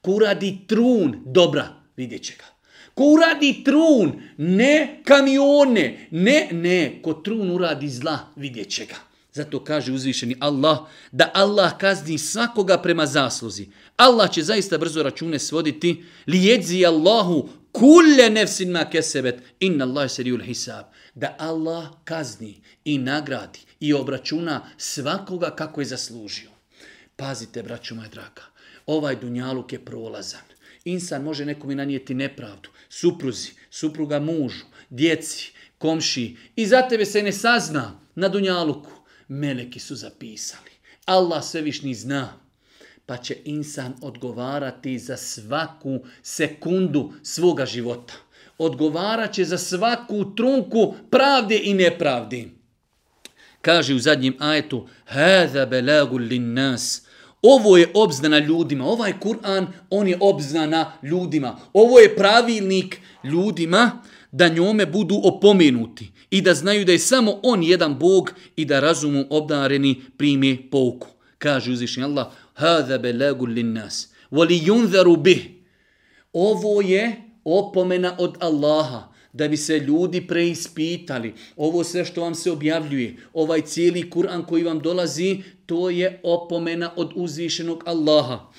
Ko radi trun dobra, vidjet će ga. Ko uradi trun, ne kamione, ne, ne, ko trun uradi zla, vidjet će ga. Zato kaže uzvišeni Allah da Allah kazni svakoga prema zasluzi. Allah će zaista brzo račune svoditi. Li jedzi Allahu kulle nefsin ma kesebet. Inna Allah seriul hisab. Da Allah kazni i nagradi i obračuna svakoga kako je zaslužio. Pazite, braću moja draga, ovaj dunjaluk je prolazan. Insan može nekome nanijeti nepravdu supruzi, supruga mužu, djeci, komši i za tebe se ne sazna na dunjaluku. Meleki su zapisali. Allah svevišnji zna. Pa će insan odgovarati za svaku sekundu svoga života. Odgovarat će za svaku trunku pravde i nepravde. Kaže u zadnjem ajetu, Hada belagu lin nas, Ovo je obznana ljudima. Ovaj Kur'an, on je obznana ljudima. Ovo je pravilnik ljudima da njome budu opomenuti i da znaju da je samo on jedan Bog i da razumu obdareni prime pouku. Kaže uzvišnji Allah, Hada belagu linnas, voli junzaru bih. Ovo je opomena od Allaha da bi se ljudi preispitali. Ovo sve što vam se objavljuje, ovaj cijeli Kur'an koji vam dolazi, to je opomena od uzvišenog Allaha.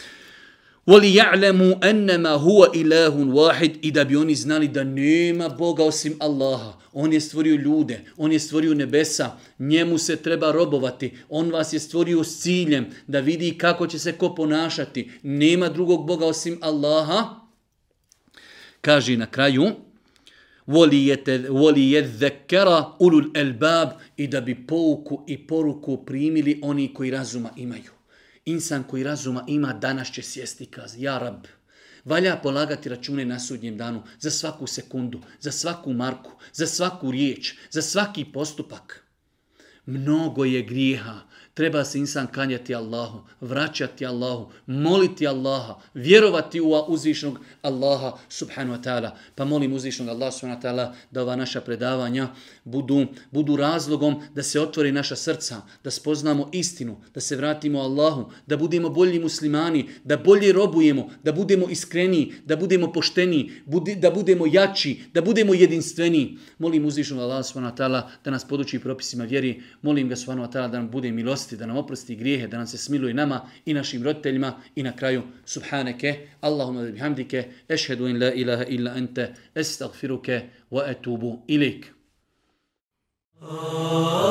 وَلِيَعْلَمُوا أَنَّمَا هُوَ إِلَهٌ وَاحِدٌ I da bi oni znali da nema Boga osim Allaha. On je stvorio ljude, on je stvorio nebesa, njemu se treba robovati. On vas je stvorio s ciljem da vidi kako će se ko ponašati. Nema drugog Boga osim Allaha. Kaže na kraju, voli je zekera ulul elbab i da bi pouku i poruku primili oni koji razuma imaju. Insan koji razuma ima danas će sjesti kaz, Ja rab, valja polagati račune na sudnjem danu za svaku sekundu, za svaku marku, za svaku riječ, za svaki postupak. Mnogo je grijeha, treba se insan kanjati Allahu, vraćati Allahu, moliti Allaha, vjerovati u uzvišnog Allaha subhanu wa ta'ala. Pa molim uzvišnog Allaha subhanu wa ta'ala da ova naša predavanja budu, budu razlogom da se otvori naša srca, da spoznamo istinu, da se vratimo Allahu, da budemo bolji muslimani, da bolje robujemo, da budemo iskreniji, da budemo pošteniji, budi, da budemo jači, da budemo jedinstveni. Molim uzvišnog Allah subhanahu wa ta'ala da nas poduči propisima vjeri. Molim ga subhanahu wa ta'ala da nam bude milost da nam oprosti grijehe, da nam se smiluje nama i našim roditeljima i na kraju subhaneke, Allahumma da bihamdike, ešhedu in la ilaha illa ente, estagfiruke wa etubu ilik. Oh.